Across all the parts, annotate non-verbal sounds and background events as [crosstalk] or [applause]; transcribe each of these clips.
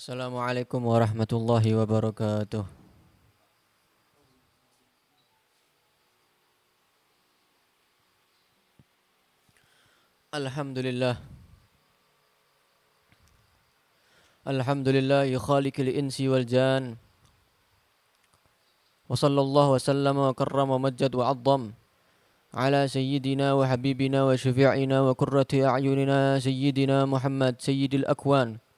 السلام عليكم ورحمة الله وبركاته الحمد لله الحمد لله خالق الإنس والجان وصلى الله وسلم وكرم ومجد وعظم على سيدنا وحبيبنا وشفيعنا وكرة أعيننا سيدنا محمد سيد الأكوان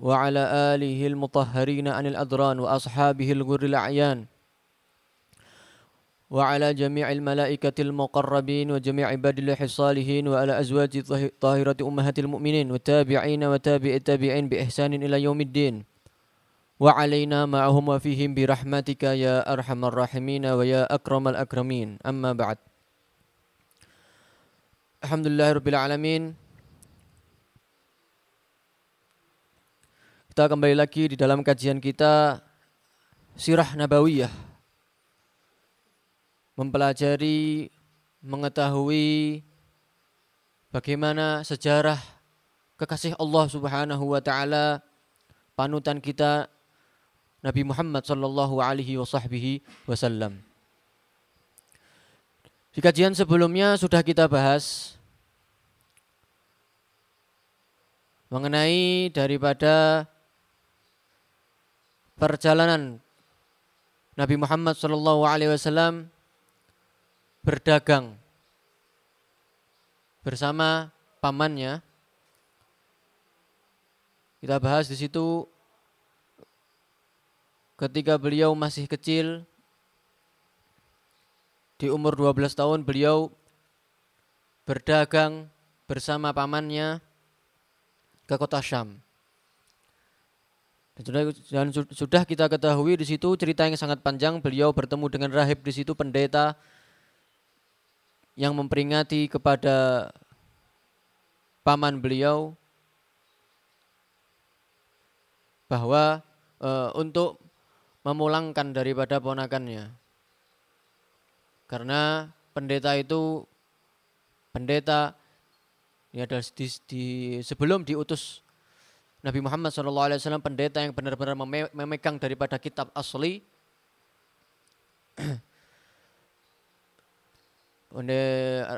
وعلى آله المطهرين عن الأذران وأصحابه الغر الأعيان. وعلى جميع الملائكة المقربين وجميع عباد الله الصالحين وعلى أزواج طاهرة أمهات المؤمنين والتابعين وتابع التابعين بإحسان إلى يوم الدين. وعلينا معهم وفيهم برحمتك يا أرحم الراحمين ويا أكرم الأكرمين. أما بعد. الحمد لله رب العالمين. Kita kembali lagi di dalam kajian kita Sirah Nabawiyah Mempelajari, mengetahui bagaimana sejarah kekasih Allah Subhanahu wa taala panutan kita Nabi Muhammad sallallahu alaihi wasallam. Di kajian sebelumnya sudah kita bahas mengenai daripada perjalanan Nabi Muhammad Shallallahu Alaihi Wasallam berdagang bersama pamannya. Kita bahas di situ ketika beliau masih kecil di umur 12 tahun beliau berdagang bersama pamannya ke kota Syam. Dan sudah, kita ketahui di situ cerita yang sangat panjang. Beliau bertemu dengan rahib di situ pendeta yang memperingati kepada paman beliau bahwa e, untuk memulangkan daripada ponakannya. Karena pendeta itu pendeta adalah di, di sebelum diutus Nabi Muhammad SAW pendeta yang benar-benar memegang daripada kitab asli. [clears throat]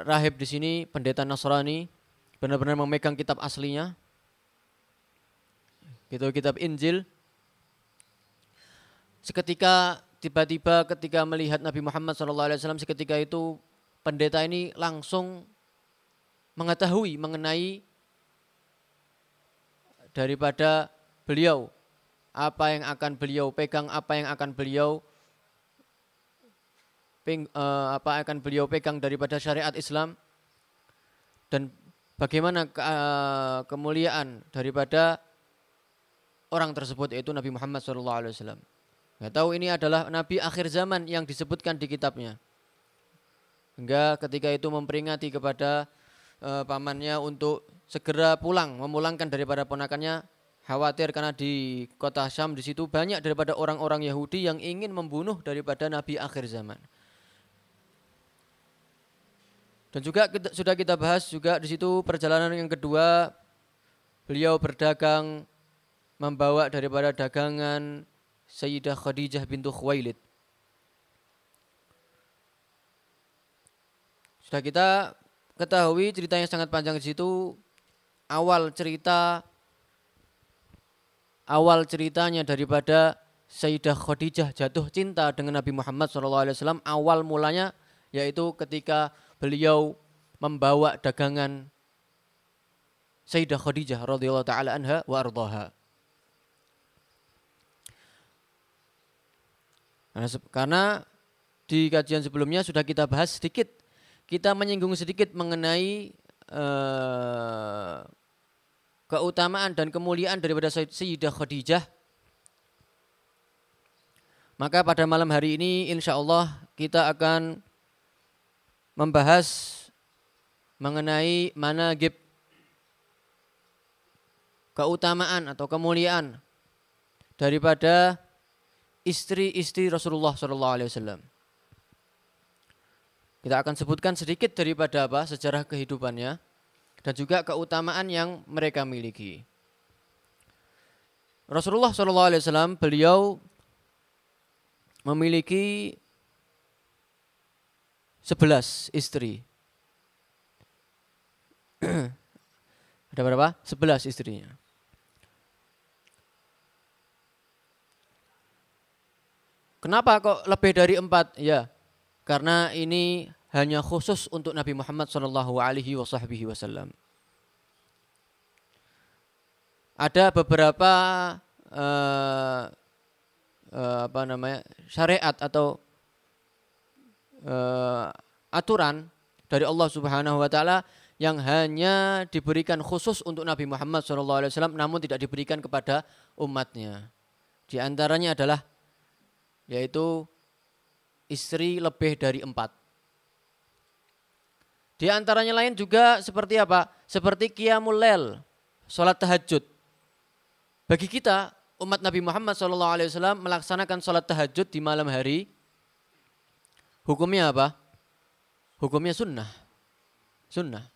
Rahib di sini pendeta Nasrani benar-benar memegang kitab aslinya. Gitu kitab Injil. Seketika tiba-tiba ketika melihat Nabi Muhammad SAW seketika itu pendeta ini langsung mengetahui mengenai daripada beliau. Apa yang akan beliau pegang, apa yang akan beliau ping, uh, apa akan beliau pegang daripada syariat Islam dan bagaimana ke, uh, kemuliaan daripada orang tersebut yaitu Nabi Muhammad SAW. Nggak tahu ini adalah Nabi akhir zaman yang disebutkan di kitabnya. Hingga ketika itu memperingati kepada uh, pamannya untuk segera pulang, memulangkan daripada ponakannya khawatir karena di kota Syam di situ banyak daripada orang-orang Yahudi yang ingin membunuh daripada nabi akhir zaman. Dan juga kita, sudah kita bahas juga di situ perjalanan yang kedua beliau berdagang membawa daripada dagangan Sayyidah Khadijah bintu Khuwailid. Sudah kita ketahui cerita yang sangat panjang di situ awal cerita awal ceritanya daripada Sayyidah Khadijah jatuh cinta dengan Nabi Muhammad SAW awal mulanya yaitu ketika beliau membawa dagangan Sayyidah Khadijah radhiyallahu taala anha wa ardaha. Karena di kajian sebelumnya sudah kita bahas sedikit, kita menyinggung sedikit mengenai uh, keutamaan dan kemuliaan daripada Sayyidah Khadijah. Maka pada malam hari ini insya Allah kita akan membahas mengenai mana gip keutamaan atau kemuliaan daripada istri-istri Rasulullah Wasallam. Kita akan sebutkan sedikit daripada apa sejarah kehidupannya dan juga keutamaan yang mereka miliki. Rasulullah SAW beliau memiliki sebelas istri. [clears throat] Ada berapa? Sebelas istrinya. Kenapa kok lebih dari empat? Ya, karena ini hanya khusus untuk Nabi Muhammad Shallallahu Alaihi Wasallam. Ada beberapa uh, uh, apa namanya syariat atau uh, aturan dari Allah Subhanahu Wa Taala yang hanya diberikan khusus untuk Nabi Muhammad SAW, namun tidak diberikan kepada umatnya. Di antaranya adalah yaitu istri lebih dari empat. Di antaranya lain juga seperti apa? Seperti qiyamul lel, sholat tahajud. Bagi kita, umat Nabi Muhammad SAW melaksanakan sholat tahajud di malam hari, hukumnya apa? Hukumnya sunnah. Sunnah.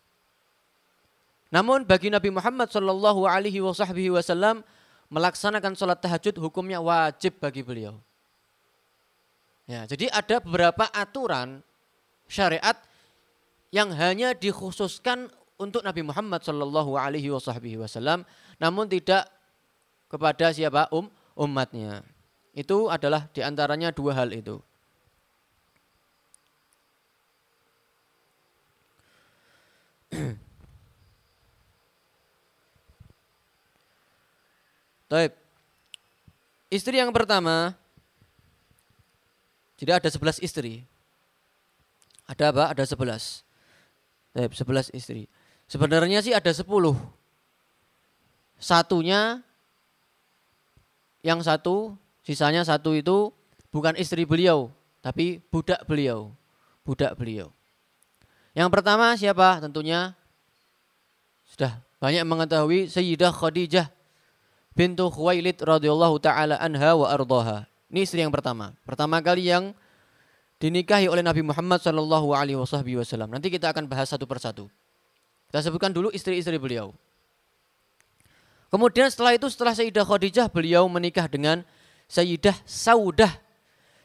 Namun bagi Nabi Muhammad Shallallahu Alaihi Wasallam melaksanakan sholat tahajud hukumnya wajib bagi beliau. Ya, jadi ada beberapa aturan syariat yang hanya dikhususkan untuk Nabi Muhammad Shallallahu Alaihi Wasallam, namun tidak kepada siapa um umatnya. Itu adalah di antaranya dua hal itu. Taib. Istri yang pertama, jadi ada sebelas istri. Ada apa? Ada sebelas. Baik, sebelas istri. Sebenarnya sih ada sepuluh. Satunya, yang satu, sisanya satu itu bukan istri beliau, tapi budak beliau. Budak beliau. Yang pertama siapa? Tentunya sudah banyak mengetahui Sayyidah Khadijah bintu Khuwailid radhiyallahu taala anha wa ardaha. Ini istri yang pertama. Pertama kali yang dinikahi oleh Nabi Muhammad Shallallahu Alaihi Wasallam. Nanti kita akan bahas satu persatu. Kita sebutkan dulu istri-istri beliau. Kemudian setelah itu setelah Sayyidah Khadijah beliau menikah dengan Sayyidah Saudah.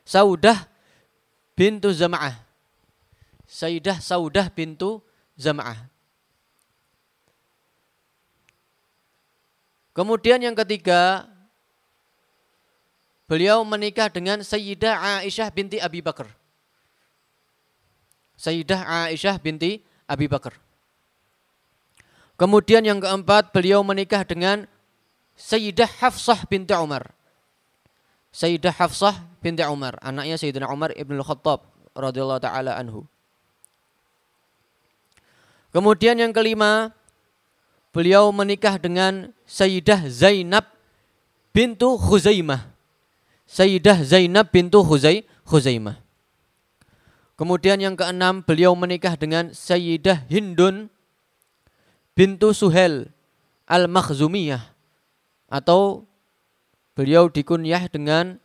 Saudah bintu Zama'ah. Sayyidah Saudah bintu Zama'ah. Kemudian yang ketiga beliau menikah dengan Sayyidah Aisyah binti Abi Bakar. Sayyidah Aisyah binti Abi Bakar. Kemudian yang keempat beliau menikah dengan Sayyidah Hafsah binti Umar. Sayyidah Hafsah binti Umar, anaknya Sayyidina Umar ibn Khattab radhiyallahu taala anhu. Kemudian yang kelima, beliau menikah dengan Sayyidah Zainab bintu Khuzaimah. Sayyidah Zainab bintu Khuzai, Khuzaimah. Kemudian yang keenam beliau menikah dengan Sayyidah Hindun bintu Suhel Al-Makhzumiyah atau beliau dikunyah dengan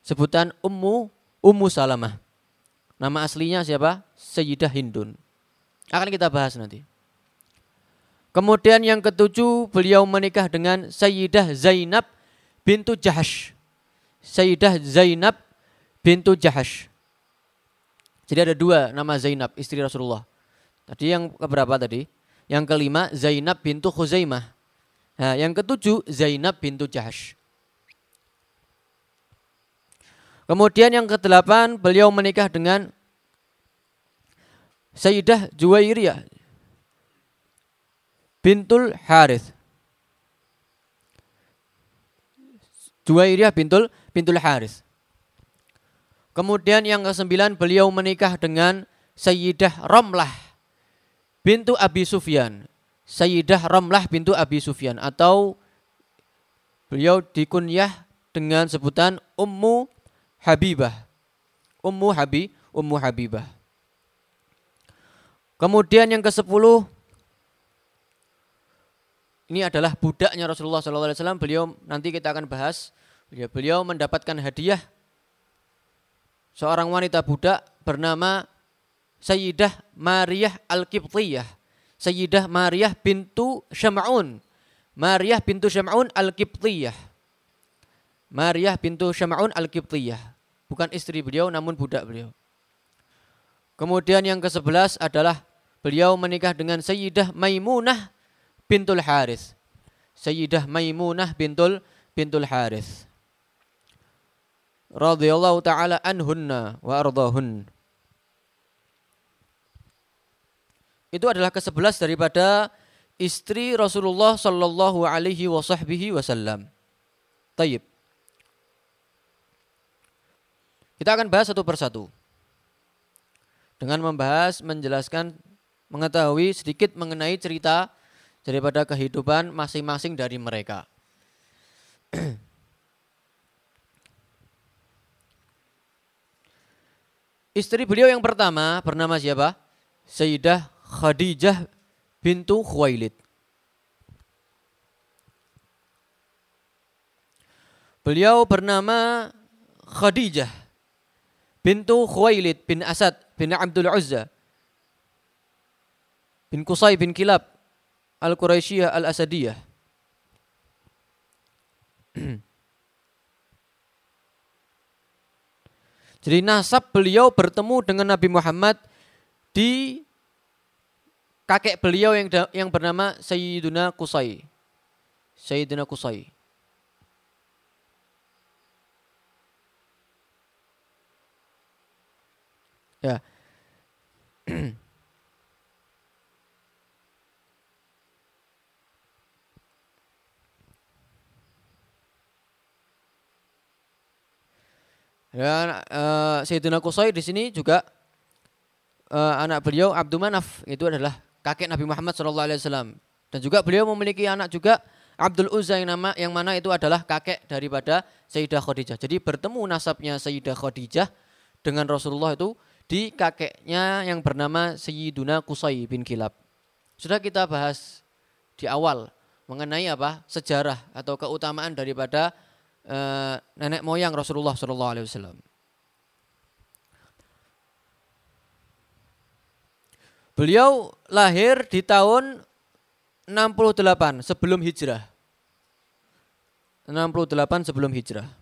sebutan Ummu Ummu Salamah. Nama aslinya siapa? Sayyidah Hindun. Akan kita bahas nanti. Kemudian yang ketujuh beliau menikah dengan Sayyidah Zainab bintu Jahash. Sayyidah Zainab bintu Jahash. Jadi ada dua nama Zainab, istri Rasulullah. Tadi yang keberapa tadi? Yang kelima Zainab bintu Khuzaimah. Nah, yang ketujuh Zainab bintu Jahash. Kemudian yang kedelapan beliau menikah dengan Sayyidah Juwairiyah bintul Harith. Juwairiyah bintul bintul Harith. Kemudian yang kesembilan beliau menikah dengan Sayyidah Romlah bintu Abi Sufyan. Sayyidah Romlah bintu Abi Sufyan atau beliau dikunyah dengan sebutan Ummu Habibah. Ummu Habi, Ummu Habibah. Kemudian yang ke sepuluh ini adalah budaknya Rasulullah SAW. Beliau nanti kita akan bahas. Beliau, beliau mendapatkan hadiah seorang wanita budak bernama Sayyidah Mariyah Al-Qibtiyah. Sayyidah Mariyah bintu Syam'un. Mariyah bintu Syam'un Al-Qibtiyah. Maryah bintu Syam'un al-Qibtiyah. Bukan istri beliau namun budak beliau. Kemudian yang ke-11 adalah beliau menikah dengan Sayyidah Maimunah bintul Haris. Sayyidah Maimunah bintul bintul Haris. Radhiyallahu taala anhunna wa ardahun. Itu adalah ke-11 daripada istri Rasulullah sallallahu alaihi wasallam. Tayyib. Kita akan bahas satu persatu. Dengan membahas, menjelaskan, mengetahui sedikit mengenai cerita daripada kehidupan masing-masing dari mereka. [clears throat] Istri beliau yang pertama bernama siapa? Sayyidah Khadijah bintu Khuwailid. Beliau bernama Khadijah bintu Khuwailid bin Asad bin Abdul Uzza bin Qusay bin Kilab Al-Quraisyiyah Al-Asadiyah. [clears throat] Jadi nasab beliau bertemu dengan Nabi Muhammad di kakek beliau yang yang bernama Sayyiduna Qusay. Sayyiduna Qusay. Ya. [clears throat] Dan uh, Sayyidina Qusay di sini juga uh, anak beliau Abdul Manaf itu adalah kakek Nabi Muhammad SAW dan juga beliau memiliki anak juga Abdul Uzza yang nama yang mana itu adalah kakek daripada Sayyidah Khadijah. Jadi bertemu nasabnya Sayyidah Khadijah dengan Rasulullah itu di kakeknya yang bernama Sayyiduna Qusay bin Kilab. Sudah kita bahas di awal mengenai apa? sejarah atau keutamaan daripada uh, nenek moyang Rasulullah Shallallahu alaihi wasallam. Beliau lahir di tahun 68 sebelum hijrah. 68 sebelum hijrah.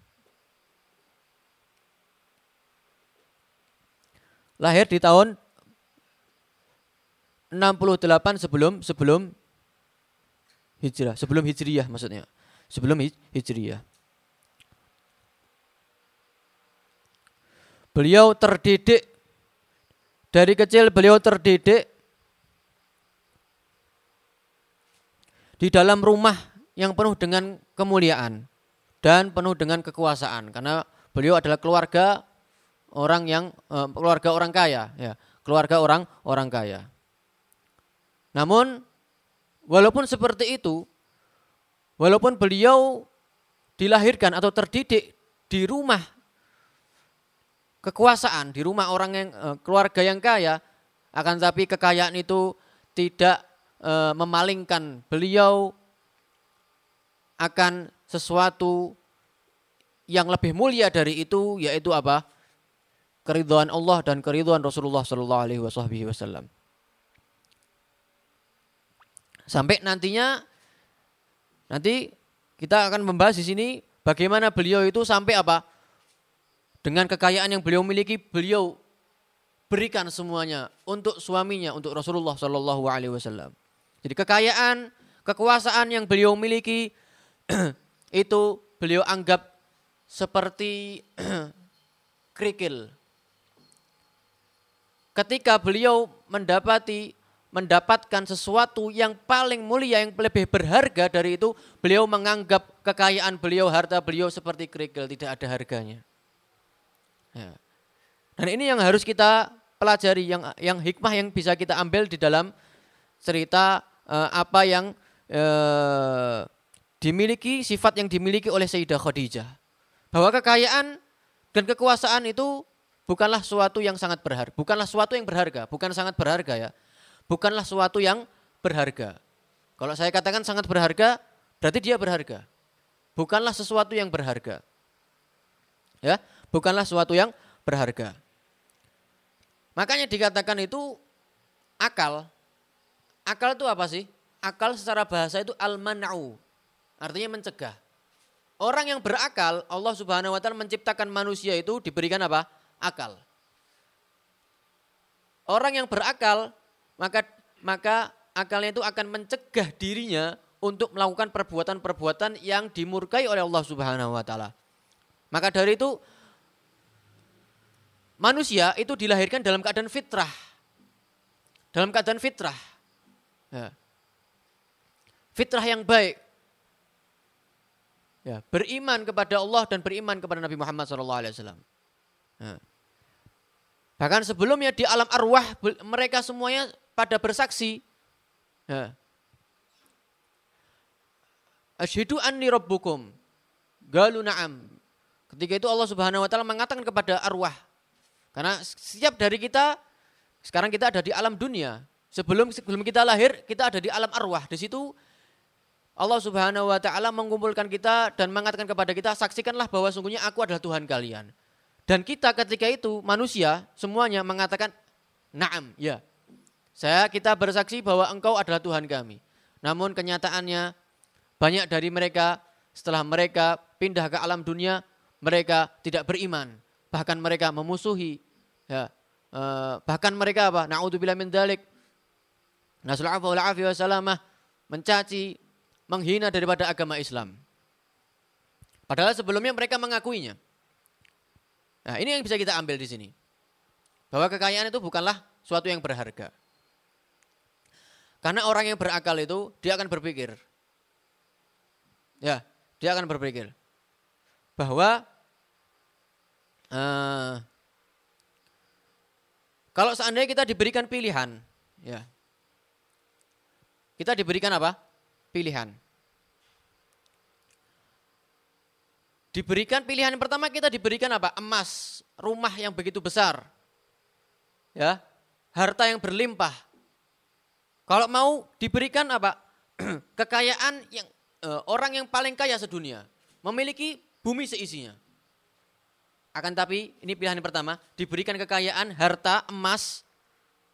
lahir di tahun 68 sebelum sebelum hijrah, sebelum hijriyah maksudnya. Sebelum hijriyah. Beliau terdidik. Dari kecil beliau terdidik. Di dalam rumah yang penuh dengan kemuliaan dan penuh dengan kekuasaan. Karena beliau adalah keluarga orang yang uh, keluarga orang kaya, ya, keluarga orang orang kaya. Namun walaupun seperti itu, walaupun beliau dilahirkan atau terdidik di rumah kekuasaan, di rumah orang yang uh, keluarga yang kaya, akan tapi kekayaan itu tidak uh, memalingkan beliau akan sesuatu yang lebih mulia dari itu yaitu apa? keridhaan Allah dan keridhaan Rasulullah Shallallahu Alaihi Wasallam. Sampai nantinya nanti kita akan membahas di sini bagaimana beliau itu sampai apa dengan kekayaan yang beliau miliki beliau berikan semuanya untuk suaminya untuk Rasulullah Shallallahu Alaihi Wasallam. Jadi kekayaan, kekuasaan yang beliau miliki [clears throat] itu beliau anggap seperti [clears throat] kerikil ketika beliau mendapati mendapatkan sesuatu yang paling mulia yang lebih berharga dari itu beliau menganggap kekayaan beliau harta beliau seperti kerikil tidak ada harganya ya. dan ini yang harus kita pelajari yang yang hikmah yang bisa kita ambil di dalam cerita uh, apa yang uh, dimiliki sifat yang dimiliki oleh Sayyidah Khadijah bahwa kekayaan dan kekuasaan itu bukanlah suatu yang sangat berharga, bukanlah suatu yang berharga, bukan sangat berharga ya. Bukanlah suatu yang berharga. Kalau saya katakan sangat berharga, berarti dia berharga. Bukanlah sesuatu yang berharga. Ya, bukanlah suatu yang berharga. Makanya dikatakan itu akal. Akal itu apa sih? Akal secara bahasa itu al-man'u. Artinya mencegah. orang yang berakal, Allah Subhanahu wa taala menciptakan manusia itu diberikan apa? Akal. Orang yang berakal, maka maka akalnya itu akan mencegah dirinya untuk melakukan perbuatan-perbuatan yang dimurkai oleh Allah Subhanahu wa taala. Maka dari itu manusia itu dilahirkan dalam keadaan fitrah. Dalam keadaan fitrah. Ya. Fitrah yang baik. Ya, beriman kepada Allah dan beriman kepada Nabi Muhammad SAW. Ya. Bahkan sebelumnya di alam arwah mereka semuanya pada bersaksi. Ya. Asyhidu anni rabbukum. Galu na'am. Ketika itu Allah Subhanahu wa taala mengatakan kepada arwah. Karena setiap dari kita sekarang kita ada di alam dunia. Sebelum sebelum kita lahir, kita ada di alam arwah. Di situ Allah Subhanahu wa taala mengumpulkan kita dan mengatakan kepada kita, saksikanlah bahwa sungguhnya aku adalah Tuhan kalian. Dan kita ketika itu manusia semuanya mengatakan, "Na'am, ya." Saya kita bersaksi bahwa engkau adalah Tuhan kami. Namun kenyataannya banyak dari mereka setelah mereka pindah ke alam dunia, mereka tidak beriman, bahkan mereka memusuhi ya. Eh, bahkan mereka apa? Na'udzubillah min dzalik. Nasallahu mencaci, menghina daripada agama Islam. Padahal sebelumnya mereka mengakuinya. Nah, ini yang bisa kita ambil di sini. Bahwa kekayaan itu bukanlah suatu yang berharga. Karena orang yang berakal itu dia akan berpikir. Ya, dia akan berpikir bahwa uh, kalau seandainya kita diberikan pilihan, ya, kita diberikan apa? pilihan. Diberikan pilihan yang pertama kita diberikan apa? Emas, rumah yang begitu besar. Ya, harta yang berlimpah. Kalau mau diberikan apa? [clears throat] Kekayaan yang e, orang yang paling kaya sedunia, memiliki bumi seisinya. Akan tapi ini pilihan pertama, diberikan kekayaan harta emas,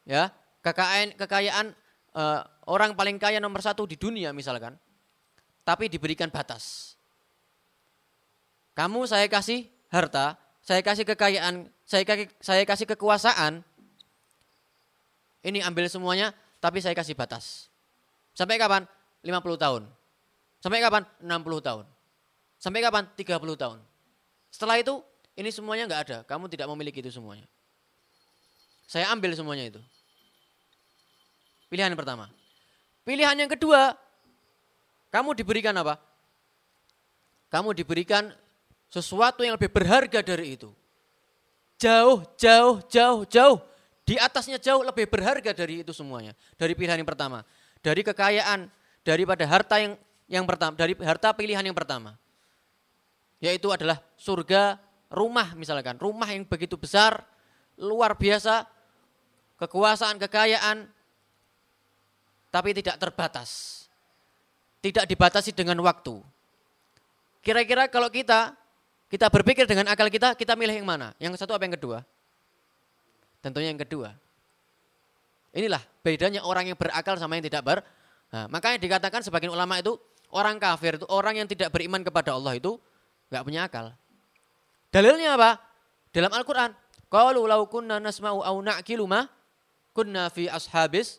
ya, kekayaan kekayaan e, orang paling kaya nomor satu di dunia misalkan, tapi diberikan batas. Kamu saya kasih harta, saya kasih kekayaan, saya kasih, saya kasih kekuasaan, ini ambil semuanya, tapi saya kasih batas. Sampai kapan? 50 tahun. Sampai kapan? 60 tahun. Sampai kapan? 30 tahun. Setelah itu, ini semuanya nggak ada. Kamu tidak memiliki itu semuanya. Saya ambil semuanya itu. Pilihan yang pertama. Pilihan yang kedua, kamu diberikan apa? Kamu diberikan sesuatu yang lebih berharga dari itu. Jauh, jauh, jauh, jauh. Di atasnya jauh lebih berharga dari itu semuanya. Dari pilihan yang pertama. Dari kekayaan, daripada harta yang yang pertama, dari harta pilihan yang pertama. Yaitu adalah surga, rumah misalkan. Rumah yang begitu besar, luar biasa, kekuasaan, kekayaan, tapi tidak terbatas. Tidak dibatasi dengan waktu. Kira-kira kalau kita kita berpikir dengan akal kita, kita milih yang mana? Yang satu apa yang kedua? Tentunya yang kedua. Inilah bedanya orang yang berakal sama yang tidak ber. Nah, makanya dikatakan sebagian ulama itu orang kafir itu orang yang tidak beriman kepada Allah itu nggak punya akal. Dalilnya apa? Dalam Al-Qur'an, qalu law kunna nasma'u aw na'qilu ma kunna fi ashabis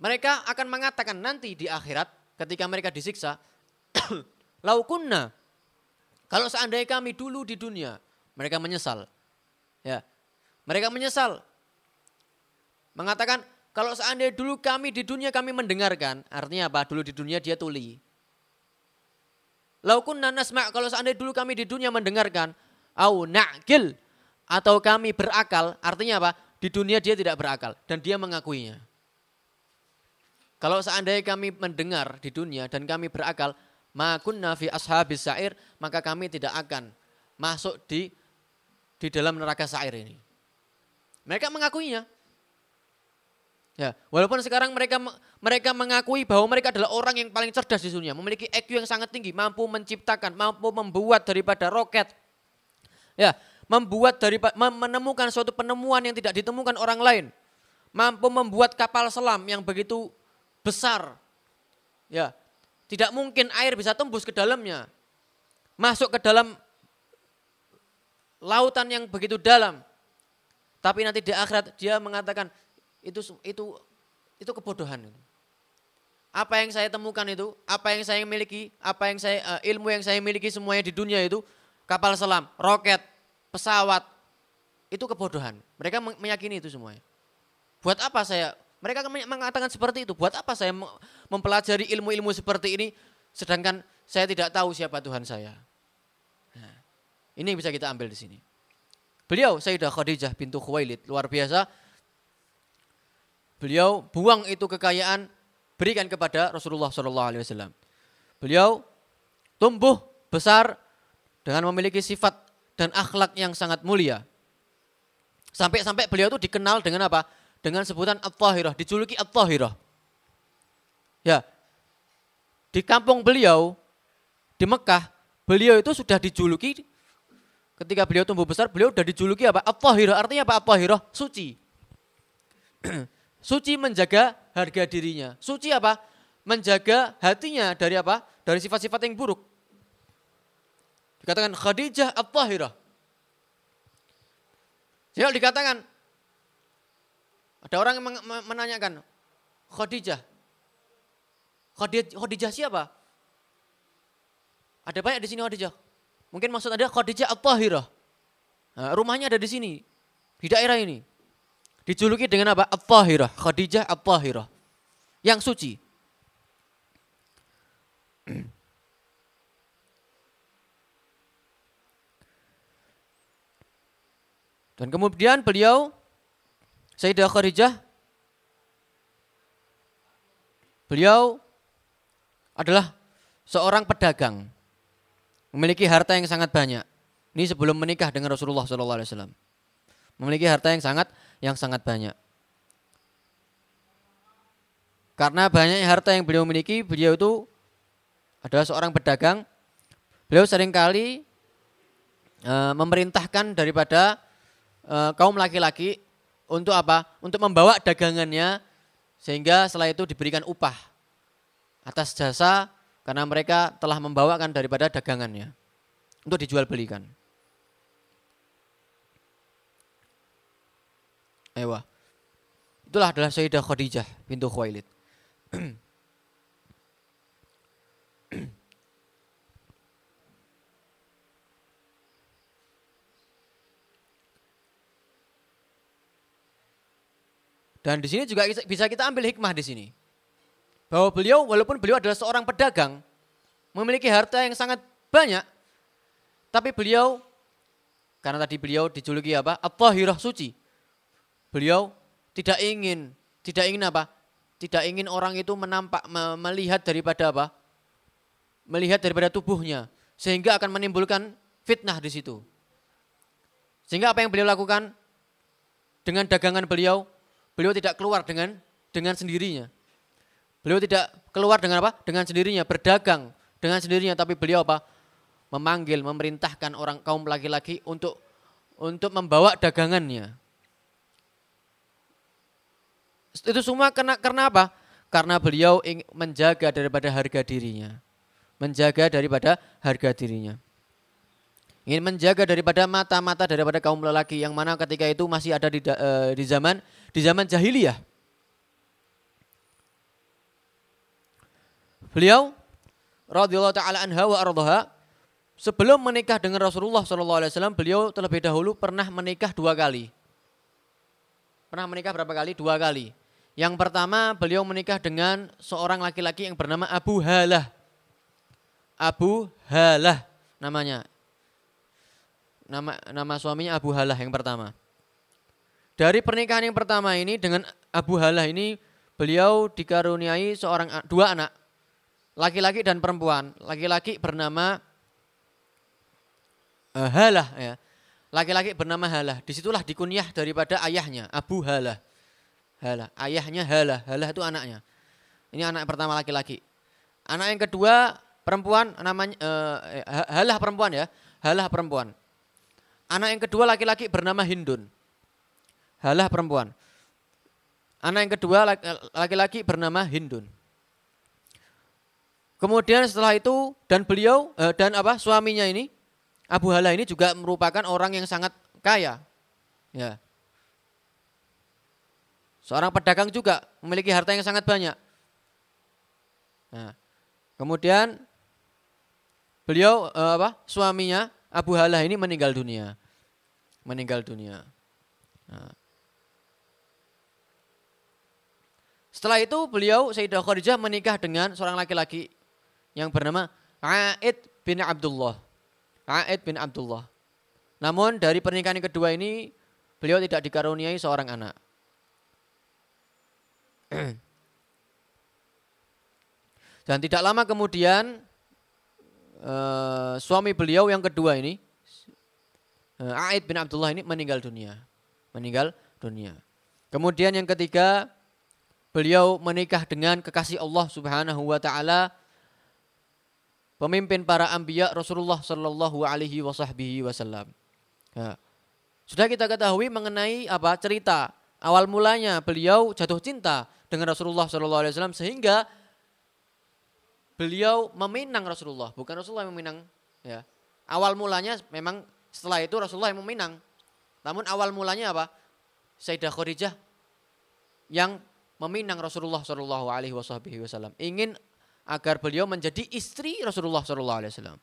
mereka akan mengatakan nanti di akhirat ketika mereka disiksa, [coughs] laukunna, kalau seandainya kami dulu di dunia, mereka menyesal. Ya, mereka menyesal. Mengatakan, kalau seandainya dulu kami di dunia kami mendengarkan, artinya apa? Dulu di dunia dia tuli. Laukunna nasma' kalau seandainya dulu kami di dunia mendengarkan, au na'kil, atau kami berakal, artinya apa? Di dunia dia tidak berakal dan dia mengakuinya. Kalau seandainya kami mendengar di dunia dan kami berakal, kunna fi ashabis sa'ir, maka kami tidak akan masuk di di dalam neraka sa'ir ini. Mereka mengakuinya. Ya, walaupun sekarang mereka mereka mengakui bahwa mereka adalah orang yang paling cerdas di dunia, memiliki IQ yang sangat tinggi, mampu menciptakan, mampu membuat daripada roket. Ya, membuat dari menemukan suatu penemuan yang tidak ditemukan orang lain. Mampu membuat kapal selam yang begitu besar. Ya. Tidak mungkin air bisa tembus ke dalamnya. Masuk ke dalam lautan yang begitu dalam. Tapi nanti di akhirat dia mengatakan itu itu itu kebodohan. Apa yang saya temukan itu, apa yang saya miliki, apa yang saya uh, ilmu yang saya miliki semuanya di dunia itu kapal selam, roket, pesawat, itu kebodohan. Mereka meyakini itu semuanya. Buat apa saya? Mereka mengatakan seperti itu. Buat apa saya mempelajari ilmu-ilmu seperti ini, sedangkan saya tidak tahu siapa Tuhan saya. Nah, ini yang bisa kita ambil di sini. Beliau Sayyidah Khadijah pintu Khuwailid luar biasa. Beliau buang itu kekayaan berikan kepada Rasulullah Shallallahu Alaihi Wasallam. Beliau tumbuh besar dengan memiliki sifat dan akhlak yang sangat mulia. Sampai-sampai beliau itu dikenal dengan apa? Dengan sebutan At-Tahirah, dijuluki At-Tahirah. Ya. Di kampung beliau di Mekah, beliau itu sudah dijuluki ketika beliau tumbuh besar, beliau sudah dijuluki apa? At-Tahirah. Artinya apa? At-Tahirah, suci. [clears throat] suci menjaga harga dirinya. Suci apa? Menjaga hatinya dari apa? Dari sifat-sifat yang buruk. Dikatakan Khadijah At-Tahirah. Jadi dikatakan ada orang yang menanyakan Khadijah. Khadijah, siapa? Ada banyak di sini Khadijah. Mungkin maksud ada Khadijah At-Tahirah. Nah, rumahnya ada di sini. Di daerah ini. Dijuluki dengan apa? At-Tahirah. Khadijah At-Tahirah. Yang suci. Dan kemudian beliau Sayyidah Khadijah beliau adalah seorang pedagang memiliki harta yang sangat banyak. Ini sebelum menikah dengan Rasulullah SAW. Memiliki harta yang sangat yang sangat banyak. Karena banyaknya harta yang beliau miliki, beliau itu adalah seorang pedagang. Beliau sering kali e, memerintahkan daripada e, kaum laki-laki untuk apa? Untuk membawa dagangannya sehingga setelah itu diberikan upah atas jasa karena mereka telah membawakan daripada dagangannya untuk dijual belikan. Ewa. Itulah adalah Sayyidah Khadijah pintu Khuwailid. Dan di sini juga bisa kita ambil hikmah di sini. Bahwa beliau walaupun beliau adalah seorang pedagang, memiliki harta yang sangat banyak, tapi beliau karena tadi beliau dijuluki apa? At-tahirah suci. Beliau tidak ingin tidak ingin apa? Tidak ingin orang itu menampak melihat daripada apa? Melihat daripada tubuhnya sehingga akan menimbulkan fitnah di situ. Sehingga apa yang beliau lakukan dengan dagangan beliau, beliau tidak keluar dengan dengan sendirinya. Beliau tidak keluar dengan apa? Dengan sendirinya, berdagang dengan sendirinya, tapi beliau apa? Memanggil, memerintahkan orang kaum laki-laki untuk untuk membawa dagangannya. Itu semua karena, karena apa? Karena beliau ingin menjaga daripada harga dirinya. Menjaga daripada harga dirinya. Ingin menjaga daripada mata-mata daripada kaum lelaki yang mana ketika itu masih ada di, uh, di zaman di zaman jahiliyah. Beliau radhiyallahu taala anha wa ardhaha sebelum menikah dengan Rasulullah wasallam beliau terlebih dahulu pernah menikah dua kali. Pernah menikah berapa kali? Dua kali. Yang pertama beliau menikah dengan seorang laki-laki yang bernama Abu Halah. Abu Halah namanya. Nama nama suaminya Abu Halah yang pertama. Dari pernikahan yang pertama ini dengan Abu Halah ini beliau dikaruniai seorang dua anak. Laki-laki dan perempuan. Laki-laki bernama uh, Halah ya. Laki-laki bernama Halah. Di situlah dikunyah daripada ayahnya Abu Halah. Halah. Ayahnya Halah. Halah itu anaknya. Ini anak pertama laki-laki. Anak yang kedua perempuan namanya uh, Halah perempuan ya. Halah perempuan. Anak yang kedua laki-laki bernama Hindun. Halah perempuan. Anak yang kedua laki-laki bernama Hindun. Kemudian setelah itu dan beliau eh, dan apa suaminya ini Abu Hala ini juga merupakan orang yang sangat kaya. Ya. Seorang pedagang juga memiliki harta yang sangat banyak. Nah, kemudian beliau eh, apa suaminya Abu Hala ini meninggal dunia. Meninggal dunia. Nah. Setelah itu beliau Sayyidah Khadijah menikah dengan seorang laki-laki yang bernama Aid bin Abdullah. Aid bin Abdullah. Namun dari pernikahan kedua ini beliau tidak dikaruniai seorang anak. [clears throat] Dan tidak lama kemudian uh, suami beliau yang kedua ini uh, Aid bin Abdullah ini meninggal dunia. Meninggal dunia. Kemudian yang ketiga beliau menikah dengan kekasih Allah Subhanahu wa taala pemimpin para anbiya Rasulullah Shallallahu alaihi wasallam. Sudah kita ketahui mengenai apa cerita awal mulanya beliau jatuh cinta dengan Rasulullah wasallam sehingga beliau meminang Rasulullah, bukan Rasulullah yang meminang ya. Awal mulanya memang setelah itu Rasulullah yang meminang. Namun awal mulanya apa? Sayyidah Khadijah yang meminang Rasulullah wasallam. Ingin agar beliau menjadi istri Rasulullah Wasallam.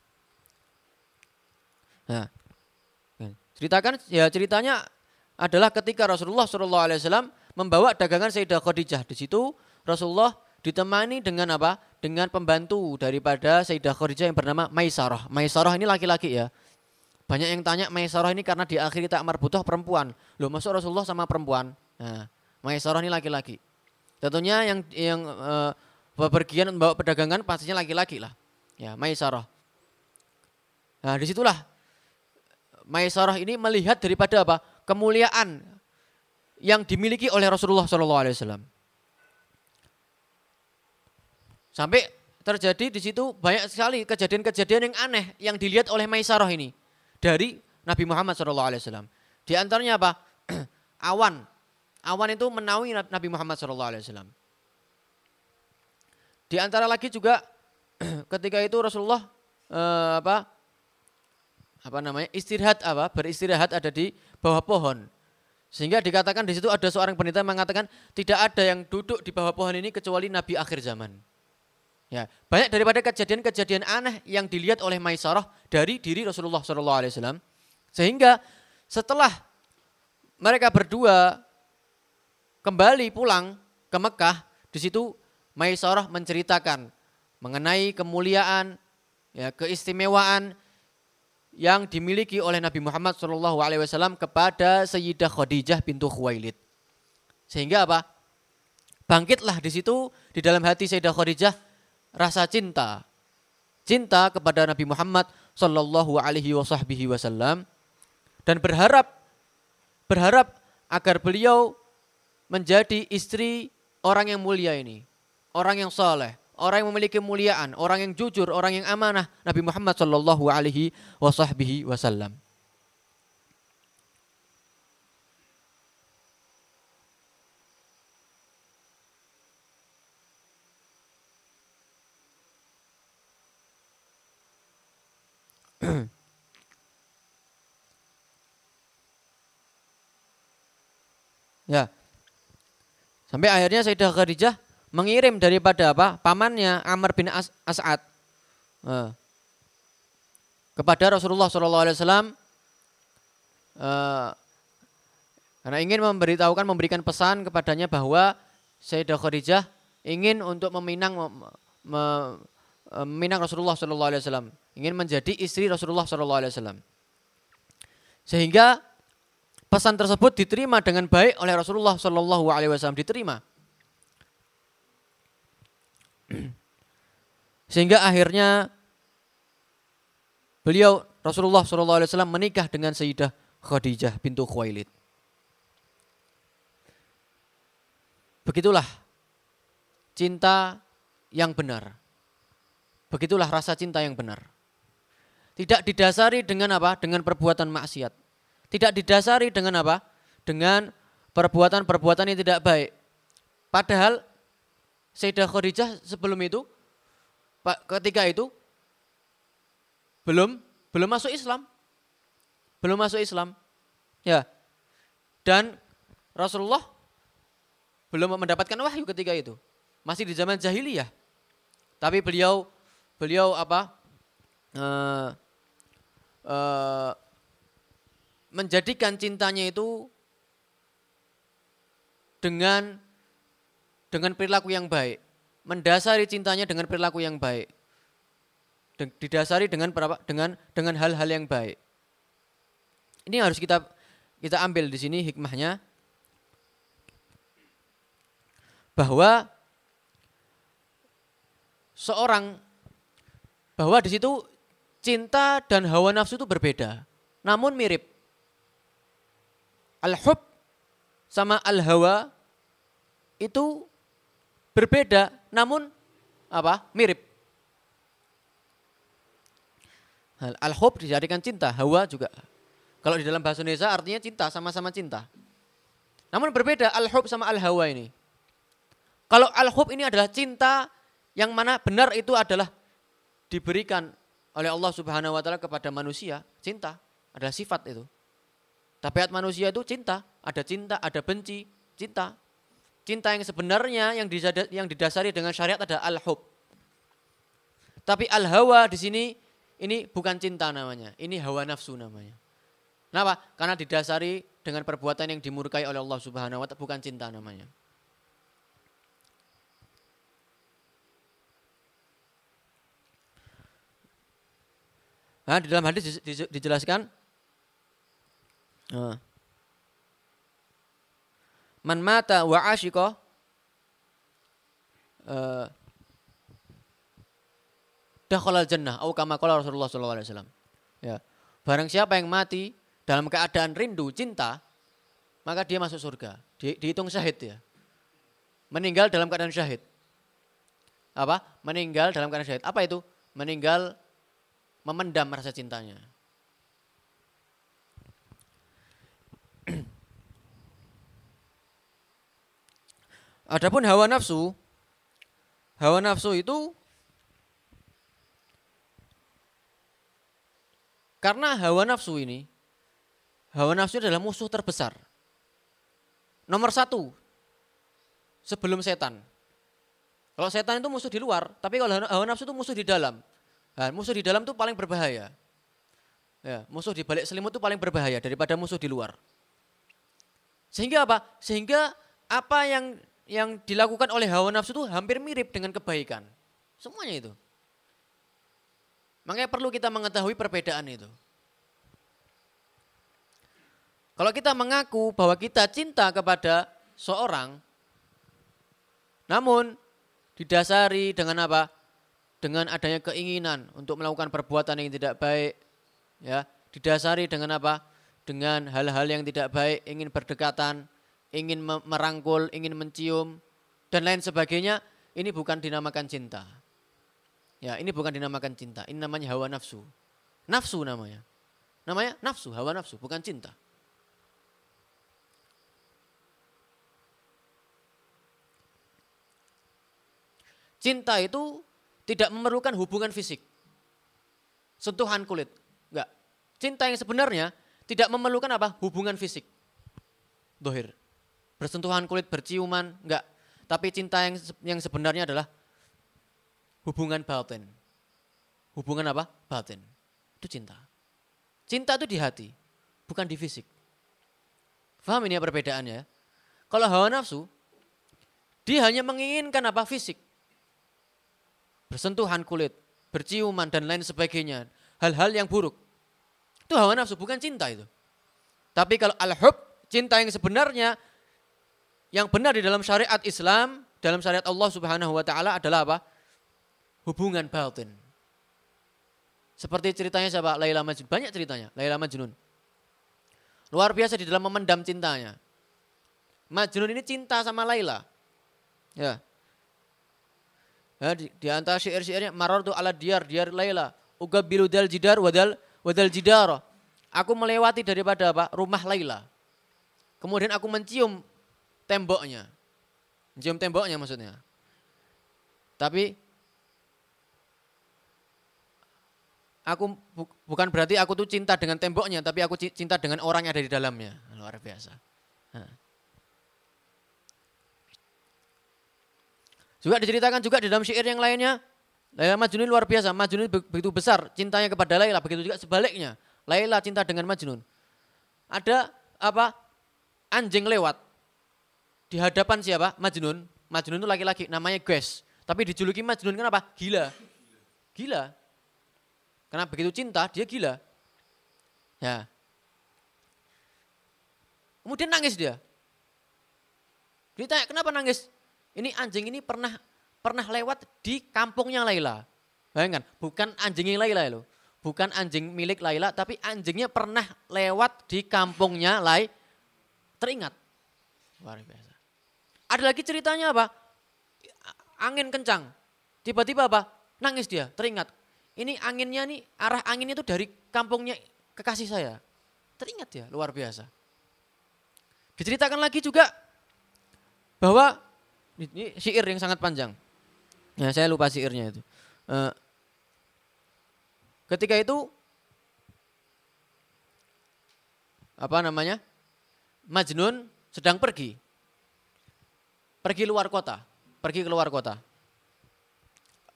Nah, ceritakan ya ceritanya adalah ketika Rasulullah Wasallam membawa dagangan Sayyidah Khadijah di situ Rasulullah ditemani dengan apa? Dengan pembantu daripada Sayyidah Khadijah yang bernama Maisarah. Maisarah ini laki-laki ya. Banyak yang tanya Maisarah ini karena di akhir tak butuh perempuan. Loh masuk Rasulullah sama perempuan. Nah, Maisarah ini laki-laki. Tentunya yang yang uh, bepergian membawa perdagangan pastinya laki-laki lah. Ya, Maisarah. Nah, di situlah Maisarah ini melihat daripada apa? Kemuliaan yang dimiliki oleh Rasulullah Shallallahu Alaihi Wasallam. Sampai terjadi di situ banyak sekali kejadian-kejadian yang aneh yang dilihat oleh Maisarah ini dari Nabi Muhammad Shallallahu Alaihi Wasallam. Di antaranya apa? [clears throat] Awan. Awan itu menaungi Nabi Muhammad Shallallahu Alaihi Wasallam. Di antara lagi juga [clears throat] ketika itu Rasulullah eh, apa apa namanya istirahat apa beristirahat ada di bawah pohon sehingga dikatakan di situ ada seorang peneliti mengatakan tidak ada yang duduk di bawah pohon ini kecuali Nabi akhir zaman. Ya, banyak daripada kejadian-kejadian aneh yang dilihat oleh Maisarah dari diri Rasulullah SAW. Sehingga setelah mereka berdua kembali pulang ke Mekah, di situ Maisarah menceritakan mengenai kemuliaan, ya, keistimewaan yang dimiliki oleh Nabi Muhammad SAW kepada Sayyidah Khadijah pintu Khuwailid. Sehingga apa? Bangkitlah di situ di dalam hati Sayyidah Khadijah rasa cinta. Cinta kepada Nabi Muhammad Sallallahu Alaihi Wasallam dan berharap berharap agar beliau menjadi istri orang yang mulia ini orang yang saleh, orang yang memiliki kemuliaan, orang yang jujur, orang yang amanah, Nabi Muhammad Shallallahu Alaihi Wasallam. [clears throat] ya. Sampai akhirnya Sayyidah Khadijah mengirim daripada apa? Pamannya Amr bin As As'ad. Uh, kepada Rasulullah Shallallahu Alaihi Wasallam uh, karena ingin memberitahukan memberikan pesan kepadanya bahwa Sayyidah Khadijah ingin untuk meminang meminang Rasulullah Shallallahu Alaihi Wasallam. Ingin menjadi istri Rasulullah Shallallahu Alaihi Wasallam. Sehingga pesan tersebut diterima dengan baik oleh Rasulullah Shallallahu Alaihi Wasallam. Diterima [clears throat] Sehingga akhirnya beliau Rasulullah SAW menikah dengan Sayyidah Khadijah pintu Khuwailid. Begitulah cinta yang benar. Begitulah rasa cinta yang benar. Tidak didasari dengan apa? Dengan perbuatan maksiat. Tidak didasari dengan apa? Dengan perbuatan-perbuatan yang tidak baik. Padahal Sayyidah Khadijah sebelum itu ketika itu belum belum masuk Islam. Belum masuk Islam. Ya. Dan Rasulullah belum mendapatkan wahyu ketika itu. Masih di zaman jahiliyah. Tapi beliau beliau apa? Uh, uh, menjadikan cintanya itu dengan dengan perilaku yang baik, mendasari cintanya dengan perilaku yang baik didasari dengan dengan dengan hal-hal yang baik. Ini harus kita kita ambil di sini hikmahnya bahwa seorang bahwa di situ cinta dan hawa nafsu itu berbeda, namun mirip. Al-hub sama al-hawa itu berbeda, namun apa? Mirip. Al-hub dijadikan cinta, hawa juga. Kalau di dalam bahasa Indonesia artinya cinta, sama-sama cinta. Namun berbeda al-hub sama al-hawa ini. Kalau al-hub ini adalah cinta yang mana benar itu adalah diberikan oleh Allah Subhanahu wa taala kepada manusia, cinta adalah sifat itu. Tabiat manusia itu cinta, ada cinta, ada benci, cinta. Cinta yang sebenarnya yang didasari dengan syariat ada al-hub. Tapi al-hawa di sini ini bukan cinta namanya, ini hawa nafsu namanya. Kenapa? Karena didasari dengan perbuatan yang dimurkai oleh Allah Subhanahu wa taala, bukan cinta namanya. Nah, di dalam hadis dijelaskan nah. Man mata wa ashiko uh, dakhalal jannah atau kama qala Rasulullah sallallahu alaihi wasallam. Ya. Barang siapa yang mati dalam keadaan rindu, cinta, maka dia masuk surga. Di, dihitung syahid ya. Meninggal dalam keadaan syahid. Apa? Meninggal dalam keadaan syahid. Apa itu? Meninggal memendam rasa cintanya. Adapun hawa nafsu, hawa nafsu itu Karena hawa nafsu ini, hawa nafsu adalah musuh terbesar. Nomor satu, sebelum setan. Kalau setan itu musuh di luar, tapi kalau hawa nafsu itu musuh di dalam. Nah, musuh di dalam itu paling berbahaya. Ya, musuh di balik selimut itu paling berbahaya daripada musuh di luar. Sehingga apa? Sehingga apa yang yang dilakukan oleh hawa nafsu itu hampir mirip dengan kebaikan. Semuanya itu. Makanya perlu kita mengetahui perbedaan itu. Kalau kita mengaku bahwa kita cinta kepada seorang, namun didasari dengan apa? Dengan adanya keinginan untuk melakukan perbuatan yang tidak baik, ya, didasari dengan apa? Dengan hal-hal yang tidak baik, ingin berdekatan, ingin merangkul, ingin mencium, dan lain sebagainya, ini bukan dinamakan cinta. Ya, ini bukan dinamakan cinta, ini namanya hawa nafsu. Nafsu namanya. Namanya nafsu, hawa nafsu, bukan cinta. Cinta itu tidak memerlukan hubungan fisik. Sentuhan kulit. Enggak. Cinta yang sebenarnya tidak memerlukan apa? Hubungan fisik. Dohir. Bersentuhan kulit, berciuman, enggak. Tapi cinta yang yang sebenarnya adalah hubungan batin. Hubungan apa? Batin. Itu cinta. Cinta itu di hati, bukan di fisik. Faham ini ya perbedaannya? Kalau hawa nafsu, dia hanya menginginkan apa? Fisik. Bersentuhan kulit, berciuman dan lain sebagainya. Hal-hal yang buruk. Itu hawa nafsu, bukan cinta itu. Tapi kalau al-hub, cinta yang sebenarnya, yang benar di dalam syariat Islam, dalam syariat Allah subhanahu wa ta'ala adalah apa? hubungan batin. Seperti ceritanya siapa? Laila Majnun. Banyak ceritanya, Laila Majnun. Luar biasa di dalam memendam cintanya. Majnun ini cinta sama Laila. Ya. ya di, di antara syair-syairnya maror tu ala diar diar Laila ugabilu dal jidar wadal wadal jidar. Aku melewati daripada apa? rumah Laila. Kemudian aku mencium temboknya. Mencium temboknya maksudnya. Tapi aku bu, bukan berarti aku tuh cinta dengan temboknya, tapi aku cinta dengan orang yang ada di dalamnya. Luar biasa. Nah. Juga diceritakan juga di dalam syair yang lainnya, Laila Majnun luar biasa. Majnun begitu besar cintanya kepada Laila, begitu juga sebaliknya. Laila cinta dengan Majnun. Ada apa? Anjing lewat di hadapan siapa? Majnun. Majnun itu laki-laki, namanya Ges. Tapi dijuluki Majnun kenapa? Gila. Gila. Karena begitu cinta, dia gila. Ya. Kemudian nangis dia. Ditanya, kenapa nangis? Ini anjing ini pernah pernah lewat di kampungnya Laila. Bayangkan, bukan anjingnya Laila loh. Bukan anjing milik Laila, tapi anjingnya pernah lewat di kampungnya Lai. Teringat. Luar biasa. Ada lagi ceritanya apa? Angin kencang. Tiba-tiba apa? Nangis dia, teringat. Ini anginnya nih, arah anginnya itu dari kampungnya kekasih saya. Teringat ya, luar biasa. Diceritakan lagi juga bahwa ini syair yang sangat panjang. Ya, saya lupa syairnya itu. Uh, ketika itu apa namanya? Majnun sedang pergi. Pergi luar kota, pergi ke luar kota.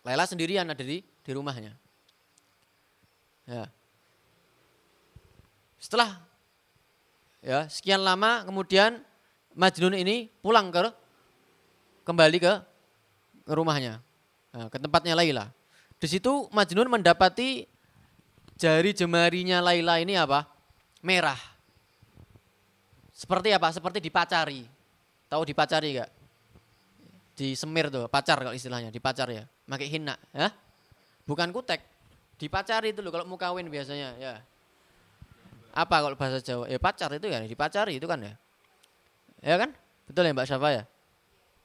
Laila sendirian ada di di rumahnya. Ya. Setelah ya sekian lama kemudian Majnun ini pulang ke kembali ke, rumahnya, nah, ke tempatnya Laila. Di situ Majnun mendapati jari jemarinya Laila ini apa? Merah. Seperti apa? Seperti dipacari. Tahu dipacari gak? Di semir tuh, pacar kalau istilahnya, dipacar ya. Pakai hina, ya. Bukan kutek. Dipacari itu loh kalau mau kawin biasanya, ya. Apa kalau bahasa Jawa? Ya pacar itu ya, dipacari itu kan ya. Ya kan? Betul ya Mbak Syafa ya?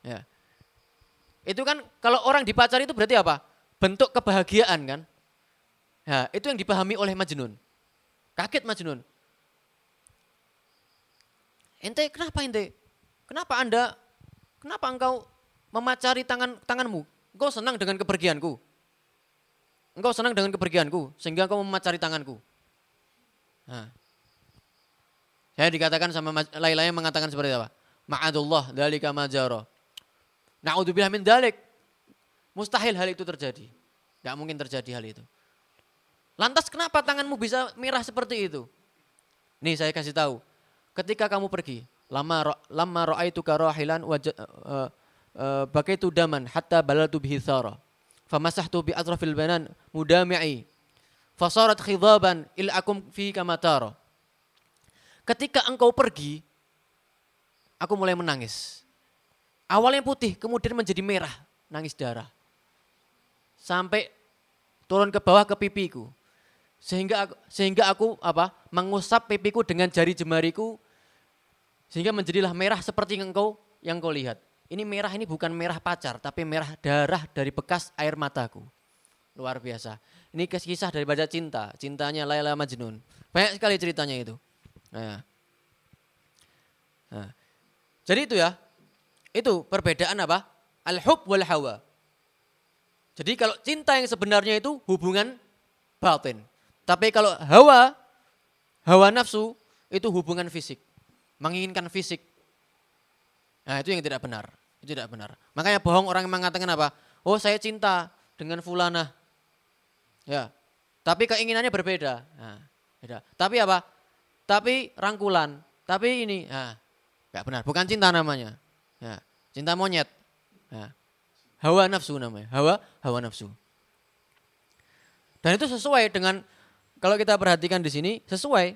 Ya. Itu kan kalau orang dipacari itu berarti apa? Bentuk kebahagiaan kan? Ya, itu yang dipahami oleh Majnun. Kaget Majnun. Ente kenapa ente? Kenapa Anda kenapa engkau memacari tangan tanganmu? Engkau senang dengan kepergianku. Engkau senang dengan kepergianku sehingga engkau memacari tanganku. Nah. Saya dikatakan sama Laila yang mengatakan seperti apa? Ma'adullah dalika majaro. Na'udzubillah min dalik. Mustahil hal itu terjadi. Tidak mungkin terjadi hal itu. Lantas kenapa tanganmu bisa merah seperti itu? Nih saya kasih tahu. Ketika kamu pergi, lama lama ra'aitu karahilan wajah uh, uh, bakaitu daman hatta balatu bihi thara. Famasahtu bi atrafil banan mudami'i. Fasarat khidaban il akum fi kamatara. Ketika engkau pergi, aku mulai menangis. Awalnya putih, kemudian menjadi merah, nangis darah. Sampai turun ke bawah ke pipiku. Sehingga aku, sehingga aku apa? mengusap pipiku dengan jari jemariku sehingga menjadilah merah seperti yang engkau yang kau lihat. Ini merah ini bukan merah pacar, tapi merah darah dari bekas air mataku. Luar biasa. Ini kisah dari baca cinta, cintanya Laila Majnun. Banyak sekali ceritanya itu. Nah. Nah. Jadi itu ya, itu perbedaan apa? Al-hub wal hawa. Jadi kalau cinta yang sebenarnya itu hubungan batin. Tapi kalau hawa, hawa nafsu itu hubungan fisik. Menginginkan fisik. Nah itu yang tidak benar. Itu tidak benar. Makanya bohong orang yang mengatakan apa? Oh saya cinta dengan fulana. Ya. Tapi keinginannya berbeda. Nah, beda. Tapi apa? Tapi rangkulan. Tapi ini. Nah, gak benar. Bukan cinta namanya. Ya. Cinta monyet. Ya. Hawa nafsu namanya. Hawa hawa nafsu. Dan itu sesuai dengan kalau kita perhatikan di sini sesuai.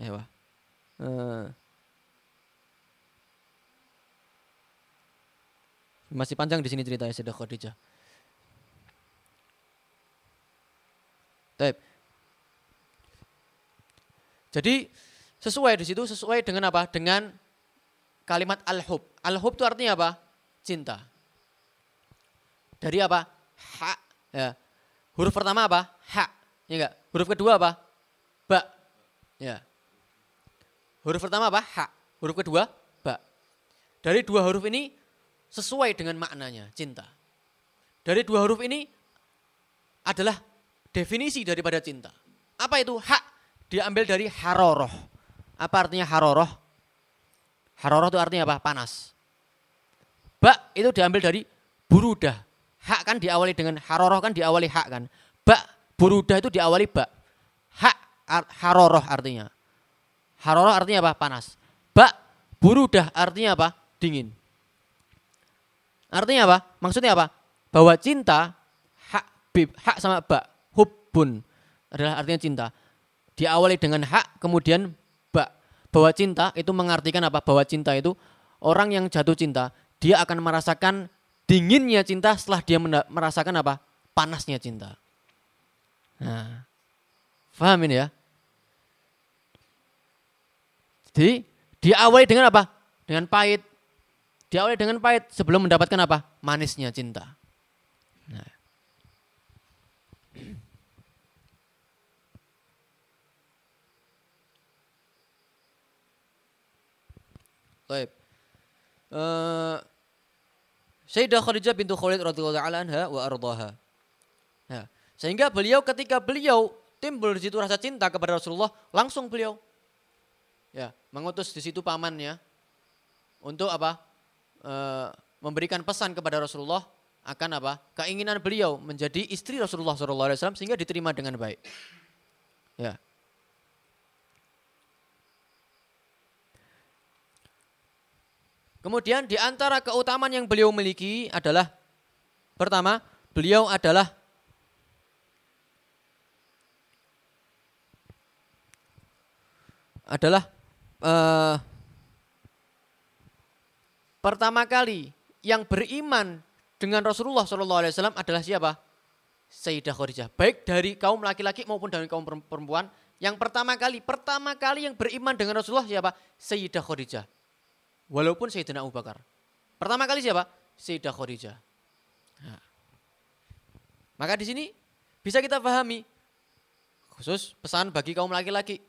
Ya, uh, masih panjang di sini ceritanya Sayyidah Khadijah. Taip. Jadi sesuai di situ sesuai dengan apa? Dengan kalimat al-hub. Al-hub itu artinya apa? Cinta. Dari apa? Ha. Ya. Huruf pertama apa? Ha. Ya enggak? Huruf kedua apa? Ba. Ya. Huruf pertama apa? Ha. Huruf kedua ba. Dari dua huruf ini sesuai dengan maknanya, cinta. Dari dua huruf ini adalah definisi daripada cinta. Apa itu? Hak diambil dari haroroh. Apa artinya haroroh? Haroroh itu artinya apa? Panas. Bak itu diambil dari burudah. Hak kan diawali dengan haroroh kan diawali hak kan. Bak burudah itu diawali bak. Hak haroroh artinya. Haroroh artinya apa? Panas. Bak burudah artinya apa? Dingin. Artinya apa? Maksudnya apa? Bahwa cinta hak bib, hak sama bak, hubbun adalah artinya cinta. Diawali dengan hak kemudian bak. Bahwa cinta itu mengartikan apa? Bahwa cinta itu orang yang jatuh cinta, dia akan merasakan dinginnya cinta setelah dia merasakan apa? Panasnya cinta. Nah, paham ini ya? Jadi diawali dengan apa? Dengan pahit, Diawali dengan pahit sebelum mendapatkan apa? Manisnya cinta. Nah. Baik. Uh, Sayyidah Khadijah bintu Khalid radhiyallahu anha wa ardaha. Nah, sehingga beliau ketika beliau timbul di situ rasa cinta kepada Rasulullah, langsung beliau ya mengutus di situ pamannya untuk apa? Eh, memberikan pesan kepada Rasulullah akan apa? Keinginan beliau menjadi istri Rasulullah SAW sehingga diterima dengan baik. Ya. Kemudian di antara keutamaan yang beliau miliki adalah pertama, beliau adalah adalah uh, pertama kali yang beriman dengan Rasulullah SAW adalah siapa? Sayyidah Khadijah. Baik dari kaum laki-laki maupun dari kaum perempuan. Yang pertama kali, pertama kali yang beriman dengan Rasulullah siapa? Sayyidah Khadijah. Walaupun Sayyidina Abu Bakar. Pertama kali siapa? Sayyidah Khadijah. Nah. Maka di sini bisa kita pahami khusus pesan bagi kaum laki-laki.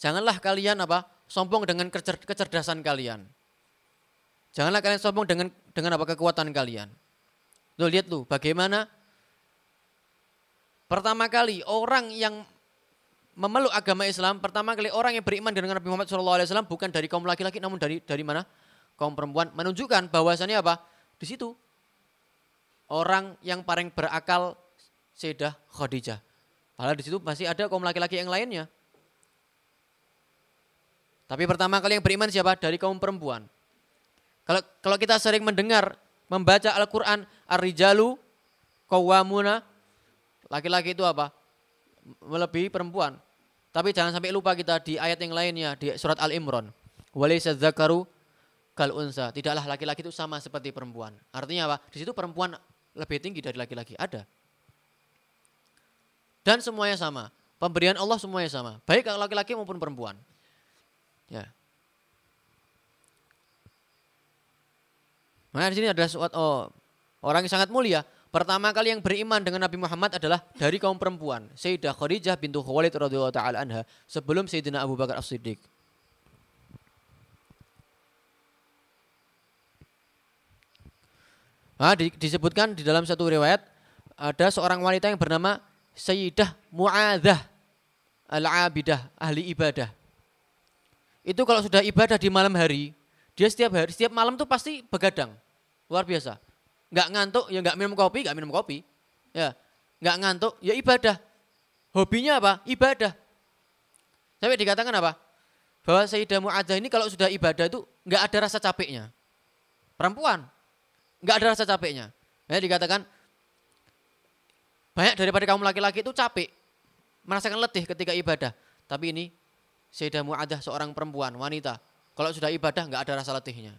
Janganlah kalian apa? sombong dengan kecerdasan kalian. Janganlah kalian sombong dengan dengan apa kekuatan kalian. Tuh lihat tuh bagaimana pertama kali orang yang memeluk agama Islam, pertama kali orang yang beriman dengan Nabi Muhammad SAW bukan dari kaum laki-laki namun dari dari mana? Kaum perempuan menunjukkan bahwasannya apa? Di situ orang yang paling berakal Sayyidah Khadijah. Padahal di situ masih ada kaum laki-laki yang lainnya. Tapi pertama kali yang beriman siapa? Dari kaum perempuan. Kalau kalau kita sering mendengar membaca Al-Qur'an ar-rijalu qawwamuna laki-laki itu apa? Melebihi perempuan. Tapi jangan sampai lupa kita di ayat yang lainnya di surat Al-Imran. Walaysa dzakaru kal unsa. Tidaklah laki-laki itu sama seperti perempuan. Artinya apa? Di situ perempuan lebih tinggi dari laki-laki. Ada. Dan semuanya sama. Pemberian Allah semuanya sama. Baik laki-laki maupun perempuan. Ya. Nah di sini ada suatu oh, orang yang sangat mulia. Pertama kali yang beriman dengan Nabi Muhammad adalah dari kaum perempuan. Sayyidah Khadijah bintu Khuwailid radhiyallahu taala anha sebelum Sayyidina Abu Bakar As-Siddiq. Nah, di, disebutkan di dalam satu riwayat ada seorang wanita yang bernama Sayyidah Mu'adzah Al-Abidah, ahli ibadah. Itu kalau sudah ibadah di malam hari, dia setiap hari, setiap malam tuh pasti begadang. Luar biasa. Nggak ngantuk, ya nggak minum kopi, nggak minum kopi. Ya, nggak ngantuk, ya ibadah. Hobinya apa? Ibadah. Sampai dikatakan apa? Bahwa Sayyidah Mu'adzah ini kalau sudah ibadah itu nggak ada rasa capeknya. Perempuan, nggak ada rasa capeknya. Ya, dikatakan banyak daripada kaum laki-laki itu capek, merasakan letih ketika ibadah. Tapi ini Sayyidah Mu'adzah seorang perempuan, wanita. Kalau sudah ibadah nggak ada rasa letihnya.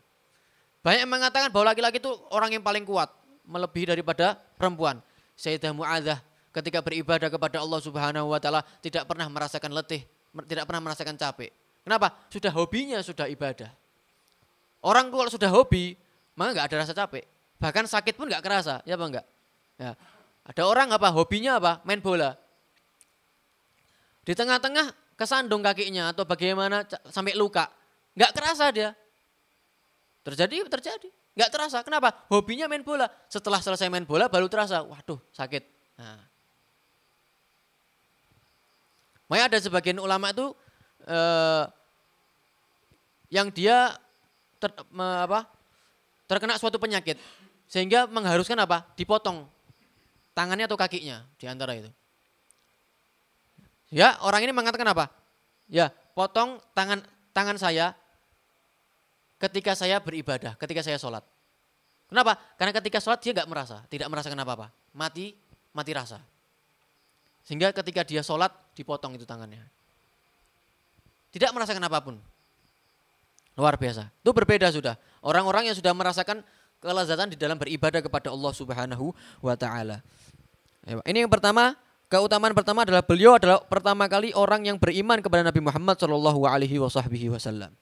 Banyak yang mengatakan bahwa laki-laki itu orang yang paling kuat, melebihi daripada perempuan. Sayyidah Mu'adzah ketika beribadah kepada Allah Subhanahu wa taala tidak pernah merasakan letih, tidak pernah merasakan capek. Kenapa? Sudah hobinya sudah ibadah. Orang kalau sudah hobi, maka nggak ada rasa capek. Bahkan sakit pun nggak kerasa, ya apa enggak? Ya. Ada orang apa? Hobinya apa? Main bola. Di tengah-tengah kesandung kakinya atau bagaimana sampai luka. Nggak kerasa dia. Terjadi, terjadi. Nggak terasa. Kenapa? Hobinya main bola. Setelah selesai main bola baru terasa. Waduh, sakit. Nah, Makanya ada sebagian ulama itu eh, yang dia ter, me, apa, terkena suatu penyakit sehingga mengharuskan apa? Dipotong tangannya atau kakinya di antara itu. Ya, orang ini mengatakan apa? Ya, potong tangan tangan saya ketika saya beribadah, ketika saya sholat. Kenapa? Karena ketika sholat dia nggak merasa, tidak merasakan apa-apa. Mati, mati rasa. Sehingga ketika dia sholat dipotong itu tangannya. Tidak merasakan apa pun. Luar biasa. Itu berbeda sudah. Orang-orang yang sudah merasakan kelezatan di dalam beribadah kepada Allah Subhanahu wa taala. Ini yang pertama, keutamaan pertama adalah beliau adalah pertama kali orang yang beriman kepada Nabi Muhammad Shallallahu alaihi wasallam.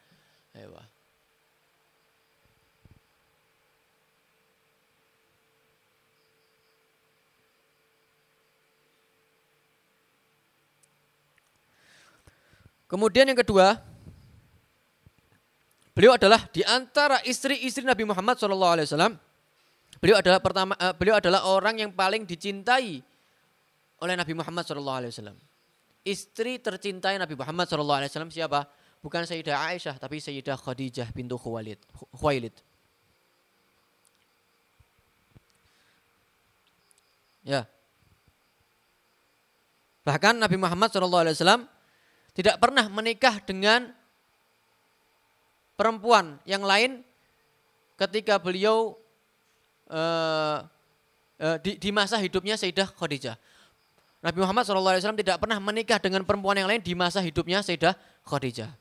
Kemudian yang kedua, beliau adalah di antara istri-istri Nabi Muhammad SAW. Beliau adalah pertama, uh, beliau adalah orang yang paling dicintai oleh Nabi Muhammad SAW. Istri tercintai Nabi Muhammad SAW siapa? Bukan Sayyidah Aisyah, tapi Sayyidah Khadijah bintu Khuwailid. Khuwailid. Ya. Bahkan Nabi Muhammad SAW tidak pernah menikah dengan perempuan yang lain ketika beliau uh, uh, di, di masa hidupnya Sayyidah Khadijah. Nabi Muhammad SAW tidak pernah menikah dengan perempuan yang lain di masa hidupnya Sayyidah Khadijah.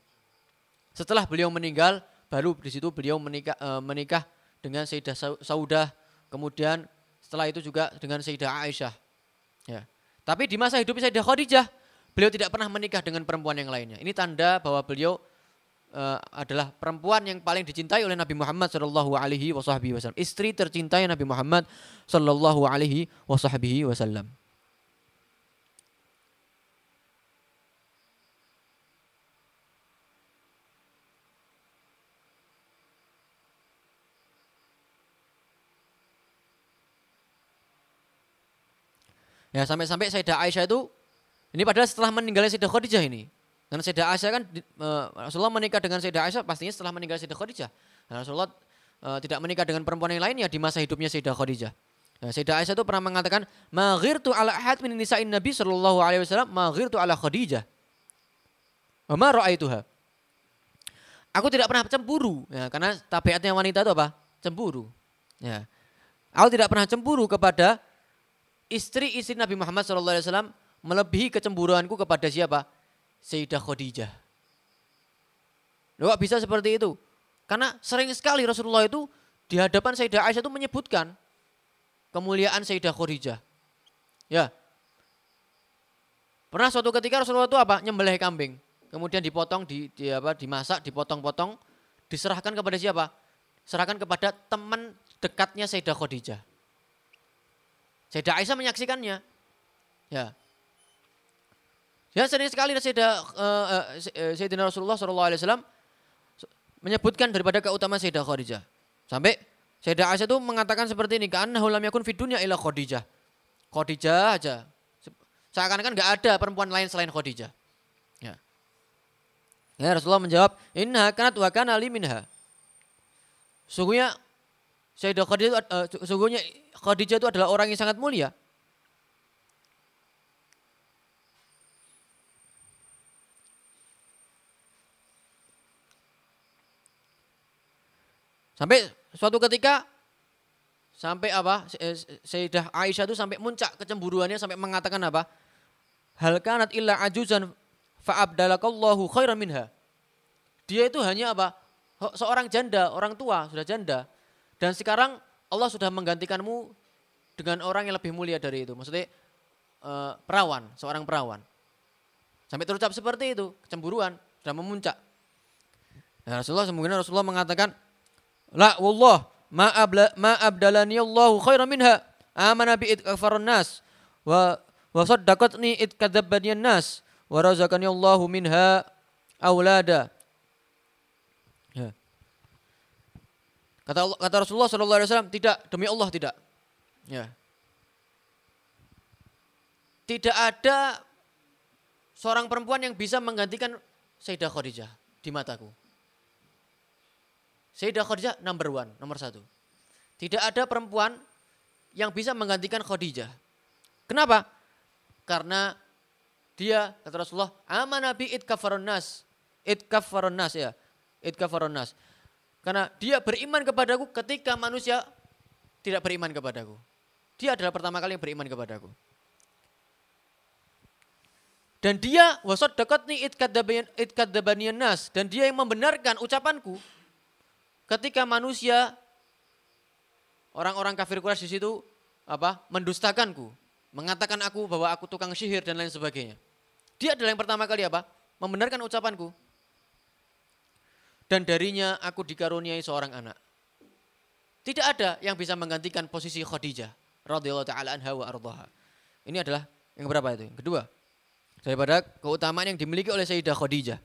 Setelah beliau meninggal, baru di situ beliau menikah, uh, menikah dengan Sayyidah Saudah, kemudian setelah itu juga dengan Sayyidah Aisyah. Ya. Tapi di masa hidupnya Sayyidah Khadijah, Beliau tidak pernah menikah dengan perempuan yang lainnya. Ini tanda bahwa beliau uh, adalah perempuan yang paling dicintai oleh Nabi Muhammad Shallallahu Alaihi Wasallam. Istri tercintai Nabi Muhammad Shallallahu Alaihi Wasallam. Ya sampai-sampai Sayyidah Aisyah itu ini padahal setelah meninggalnya Sayyidah Khadijah ini. Karena Sayyidah Aisyah kan uh, Rasulullah menikah dengan Sayyidah Aisyah pastinya setelah meninggal Sayyidah Khadijah. Nah, Rasulullah uh, tidak menikah dengan perempuan yang lain ya di masa hidupnya Sayyidah Khadijah. Nah, Sayyidah Aisyah itu pernah mengatakan, "Maghirtu ala ahad min nisa'in Nabi sallallahu alaihi wasallam, maghirtu ala Khadijah." Ma ra'aituha. Aku tidak pernah cemburu, ya, karena tabiatnya wanita itu apa? Cemburu. Ya. Aku tidak pernah cemburu kepada istri-istri Nabi Muhammad sallallahu alaihi wasallam melebihi kecemburuanku kepada siapa? Sayyidah Khadijah. Loh, bisa seperti itu? Karena sering sekali Rasulullah itu di hadapan Sayyidah Aisyah itu menyebutkan kemuliaan Sayyidah Khadijah. Ya. Pernah suatu ketika Rasulullah itu apa? Nyembelih kambing. Kemudian dipotong, di, di apa, dimasak, dipotong-potong, diserahkan kepada siapa? Serahkan kepada teman dekatnya Sayyidah Khadijah. Sayyidah Aisyah menyaksikannya. Ya. Ya sering sekali Sayyidah, uh, uh, Sayyidina Rasulullah SAW menyebutkan daripada keutamaan Sayyidah Khadijah. Sampai Sayyidah Aisyah itu mengatakan seperti ini, karena hulam yakun fid dunya ila Khadijah. Khadijah aja. Seakan-akan nggak ada perempuan lain selain Khadijah. Ya. Ya Rasulullah menjawab, "Inna kanat wa kana li minha." Sungguhnya Sayyidah Khadijah uh, sungguhnya Khadijah itu adalah orang yang sangat mulia. Sampai suatu ketika sampai apa? Sayyidah Aisyah itu sampai muncak kecemburuannya sampai mengatakan apa? Hal kanat illa ajuzan fa'abdalakallahu khairan minha. Dia itu hanya apa? Seorang janda, orang tua, sudah janda. Dan sekarang Allah sudah menggantikanmu dengan orang yang lebih mulia dari itu. Maksudnya uh, perawan, seorang perawan. Sampai terucap seperti itu, kecemburuan, sudah memuncak. Nah, Rasulullah semungkin Rasulullah mengatakan La wallah ma abla ma abdalani Allahu khairan minha. Amana bi idkafarun nas wa wa saddaqatni id kadzabani nas wa razaqani Allahu minha aulada. Ya. Kata Allah, kata Rasulullah sallallahu alaihi wasallam tidak demi Allah tidak. Ya. Tidak ada seorang perempuan yang bisa menggantikan Sayyidah Khadijah di mataku. Sayyidah Khadijah number one, nomor satu. Tidak ada perempuan yang bisa menggantikan Khadijah. Kenapa? Karena dia, kata Rasulullah, aman nabi it nas. It nas ya. It nas. Karena dia beriman kepadaku ketika manusia tidak beriman kepadaku. Dia adalah pertama kali yang beriman kepadaku. Dan dia wasot dekat nih it kadabanian nas. Dan dia yang membenarkan ucapanku ketika manusia orang-orang kafir Quraisy di situ apa mendustakanku, mengatakan aku bahwa aku tukang sihir dan lain sebagainya. Dia adalah yang pertama kali apa? Membenarkan ucapanku. Dan darinya aku dikaruniai seorang anak. Tidak ada yang bisa menggantikan posisi Khadijah radhiyallahu taala anha wa ardhaha. Ini adalah yang berapa itu? Yang kedua. Daripada keutamaan yang dimiliki oleh Sayyidah Khadijah.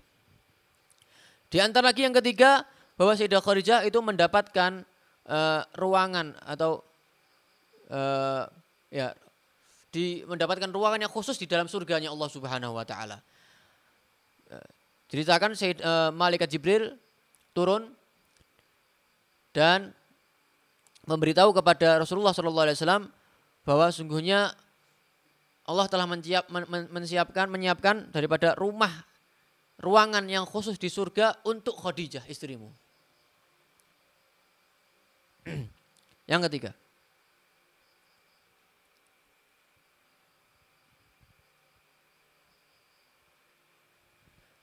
Di antara lagi yang ketiga, bahwa Sayyidah Khadijah itu mendapatkan uh, ruangan atau uh, ya di mendapatkan ruangan yang khusus di dalam surganya Allah Subhanahu wa taala. Uh, ceritakan Sayyid uh, malaikat Jibril turun dan memberitahu kepada Rasulullah sallallahu alaihi wasallam bahwa sungguhnya Allah telah menyiap, men, menyiapkan menyiapkan daripada rumah ruangan yang khusus di surga untuk Khadijah istrimu. [clears throat] Yang ketiga.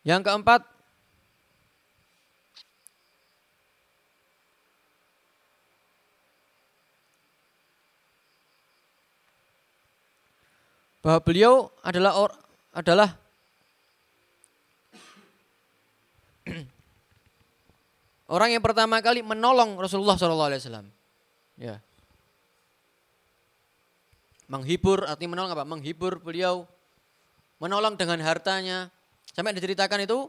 Yang keempat, bahwa beliau adalah or, adalah Orang yang pertama kali menolong Rasulullah SAW. Ya. Menghibur, arti menolong apa? Menghibur beliau. Menolong dengan hartanya. Sampai diceritakan itu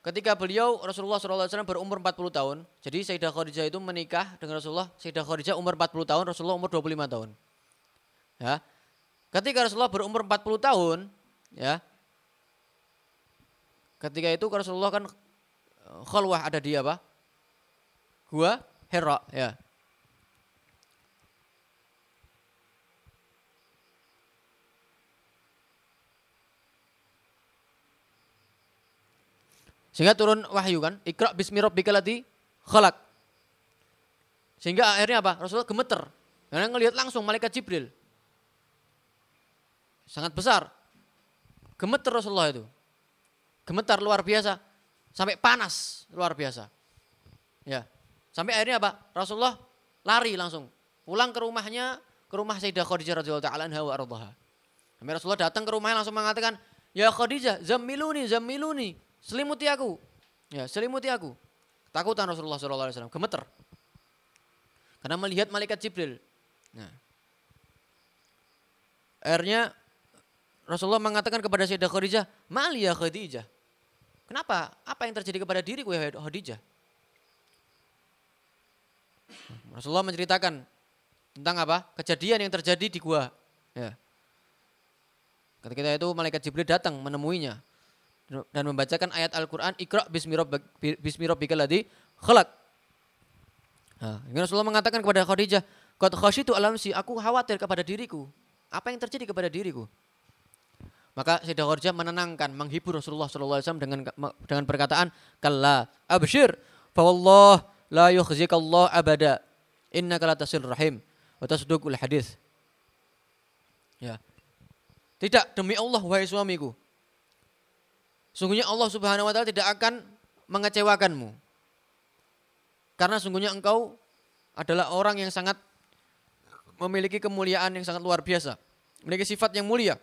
ketika beliau Rasulullah SAW berumur 40 tahun. Jadi Sayyidah Khadijah itu menikah dengan Rasulullah. Sayyidah Khadijah umur 40 tahun, Rasulullah umur 25 tahun. Ya. Ketika Rasulullah berumur 40 tahun, ya. Ketika itu Rasulullah kan khalwah ada di apa? Gua Hera ya. Sehingga turun wahyu kan, Iqra bismi rabbikal ladzi khalaq. Sehingga akhirnya apa? Rasulullah gemeter. Karena ngelihat langsung malaikat Jibril. Sangat besar. Gemeter Rasulullah itu. Gemetar luar biasa. Sampai panas luar biasa. Ya. Sampai akhirnya apa? Rasulullah lari langsung. Pulang ke rumahnya, ke rumah Sayyidah Khadijah radhiyallahu taala anha wa ardhaha. Sampai Rasulullah datang ke rumahnya langsung mengatakan, "Ya Khadijah, zammiluni, zammiluni, selimuti aku." Ya, selimuti aku. Takutan Rasulullah sallallahu alaihi wasallam, gemeter. Karena melihat malaikat Jibril. Nah. Akhirnya Rasulullah mengatakan kepada Sayyidah Khadijah, "Mali ya Khadijah?" Kenapa? Apa yang terjadi kepada diriku ya Khadijah? Rasulullah menceritakan tentang apa? Kejadian yang terjadi di gua. Ya. Ketika itu malaikat Jibril datang menemuinya dan membacakan ayat Al-Qur'an Iqra bismi rabbikal ladzi khalaq. Nah, Rasulullah mengatakan kepada Khadijah, "Qad khasyitu alamsi, aku khawatir kepada diriku. Apa yang terjadi kepada diriku?" Maka Sayyidah Khadijah menenangkan, menghibur Rasulullah SAW dengan dengan perkataan, "Kalla, abshir, fa wallah la yukhzikallah abada. Innaka la tasil rahim. Wa tasduqul hadis. Ya. Tidak demi Allah wahai suamiku. Sungguhnya Allah Subhanahu wa taala tidak akan mengecewakanmu. Karena sungguhnya engkau adalah orang yang sangat memiliki kemuliaan yang sangat luar biasa. Memiliki sifat yang mulia.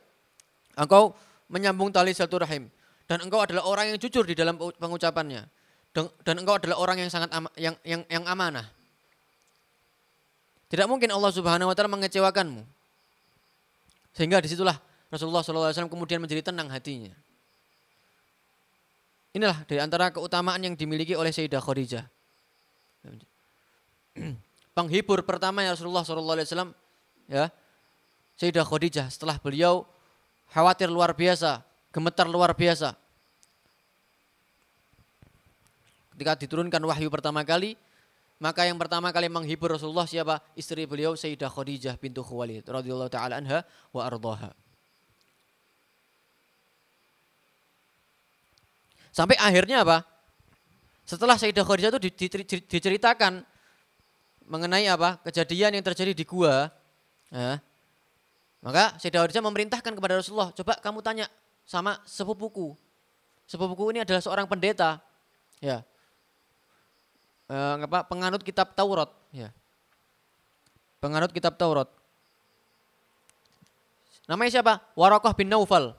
Engkau menyambung tali silaturahim. Dan engkau adalah orang yang jujur di dalam pengucapannya dan engkau adalah orang yang sangat ama, yang yang yang amanah. Tidak mungkin Allah Subhanahu wa taala mengecewakanmu. Sehingga di situlah Rasulullah SAW kemudian menjadi tenang hatinya. Inilah dari antara keutamaan yang dimiliki oleh Sayyidah Khadijah. [clears throat] Penghibur pertama ya Rasulullah SAW ya Sayyidah Khadijah setelah beliau khawatir luar biasa gemetar luar biasa. Ketika diturunkan wahyu pertama kali, maka yang pertama kali menghibur Rasulullah siapa? Istri beliau Sayyidah Khadijah bintu Khuwailid radhiyallahu taala anha wa ardhaha. Sampai akhirnya apa? Setelah Sayyidah Khadijah itu diceritakan mengenai apa? Kejadian yang terjadi di gua. Ya. Maka Sayyidah Khadijah memerintahkan kepada Rasulullah, coba kamu tanya sama sepupuku. Sepupuku ini adalah seorang pendeta. Ya. E, apa, penganut kitab Taurat. Ya. Penganut kitab Taurat. Namanya siapa? Warokoh bin Naufal.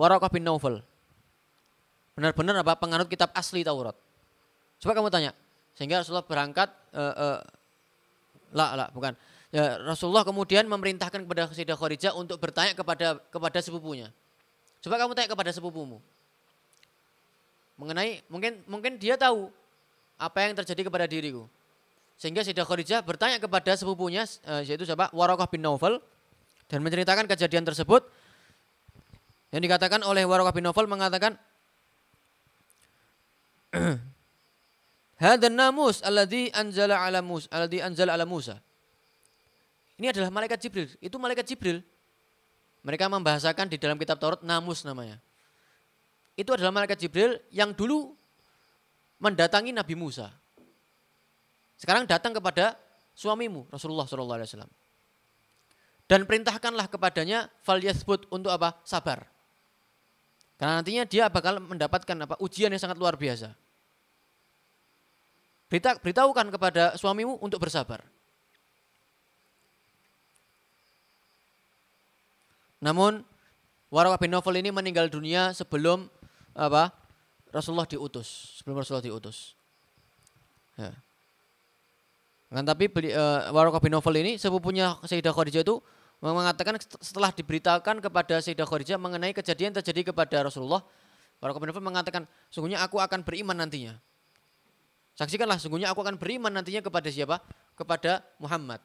Warokoh bin Naufal. Benar-benar apa? Penganut kitab asli Taurat. Coba kamu tanya. Sehingga Rasulullah berangkat, uh, uh, lah, lah, bukan. Ya, Rasulullah kemudian memerintahkan kepada Sayyidah Khadijah untuk bertanya kepada kepada sepupunya. Coba kamu tanya kepada sepupumu. Mengenai mungkin mungkin dia tahu apa yang terjadi kepada diriku. Sehingga Sayyidah Khadijah bertanya kepada sepupunya yaitu siapa? Warakah bin Naufal dan menceritakan kejadian tersebut yang dikatakan oleh Warakah bin Naufal mengatakan [clears throat] Hadan namus alladhi anzala ala Musa alladhi anzala ala Musa. Ini adalah malaikat Jibril. Itu malaikat Jibril. Mereka membahasakan di dalam kitab Taurat namus namanya. Itu adalah malaikat Jibril yang dulu mendatangi Nabi Musa. Sekarang datang kepada suamimu Rasulullah SAW. Dan perintahkanlah kepadanya fal yasbut untuk apa? Sabar. Karena nantinya dia bakal mendapatkan apa? Ujian yang sangat luar biasa. Berita, beritahukan kepada suamimu untuk bersabar. Namun Warawah bin Nawfal ini meninggal dunia sebelum apa? Rasulullah diutus, sebelum Rasulullah diutus. Ya. Kan tapi beli, uh, Warawah bin Nawfal ini sepupunya Sayyidah Khadijah itu mengatakan setelah diberitakan kepada Sayyidah Khadijah mengenai kejadian terjadi kepada Rasulullah, Warawah bin Nawfal mengatakan, sungguhnya aku akan beriman nantinya. Saksikanlah, sungguhnya aku akan beriman nantinya kepada siapa? Kepada Muhammad.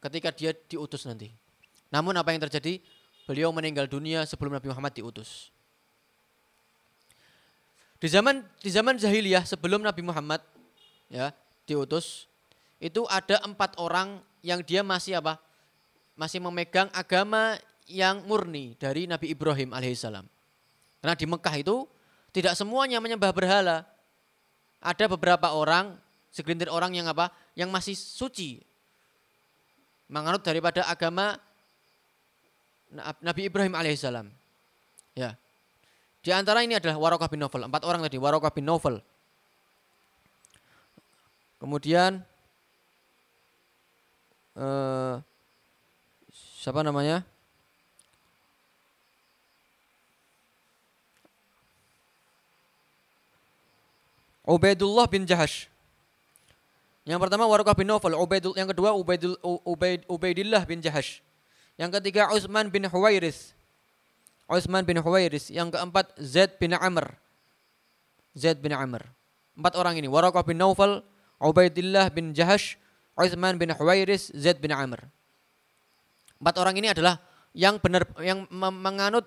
Ketika dia diutus nanti. Namun apa yang terjadi? Beliau meninggal dunia sebelum Nabi Muhammad diutus. Di zaman di zaman jahiliyah sebelum Nabi Muhammad ya diutus itu ada empat orang yang dia masih apa masih memegang agama yang murni dari Nabi Ibrahim alaihissalam. Karena di Mekah itu tidak semuanya menyembah berhala. Ada beberapa orang, segelintir orang yang apa? Yang masih suci. Menganut daripada agama Nabi Ibrahim alaihissalam. Ya. Di antara ini adalah Warokah bin Novel. Empat orang tadi, Warokah bin Novel. Kemudian eh, siapa namanya? Ubaidullah bin Jahash. Yang pertama Warokah bin Ubaidul, yang kedua Ubaidul, Ubaid, Ubaidillah bin Jahash. Yang ketiga Utsman bin Huwairis. Utsman bin Huwairis. Yang keempat Zaid bin Amr. Zaid bin Amr. Empat orang ini. Waraqah bin Naufal, Ubaidillah bin Jahash, Utsman bin Huwairis, Zaid bin Amr. Empat orang ini adalah yang benar yang menganut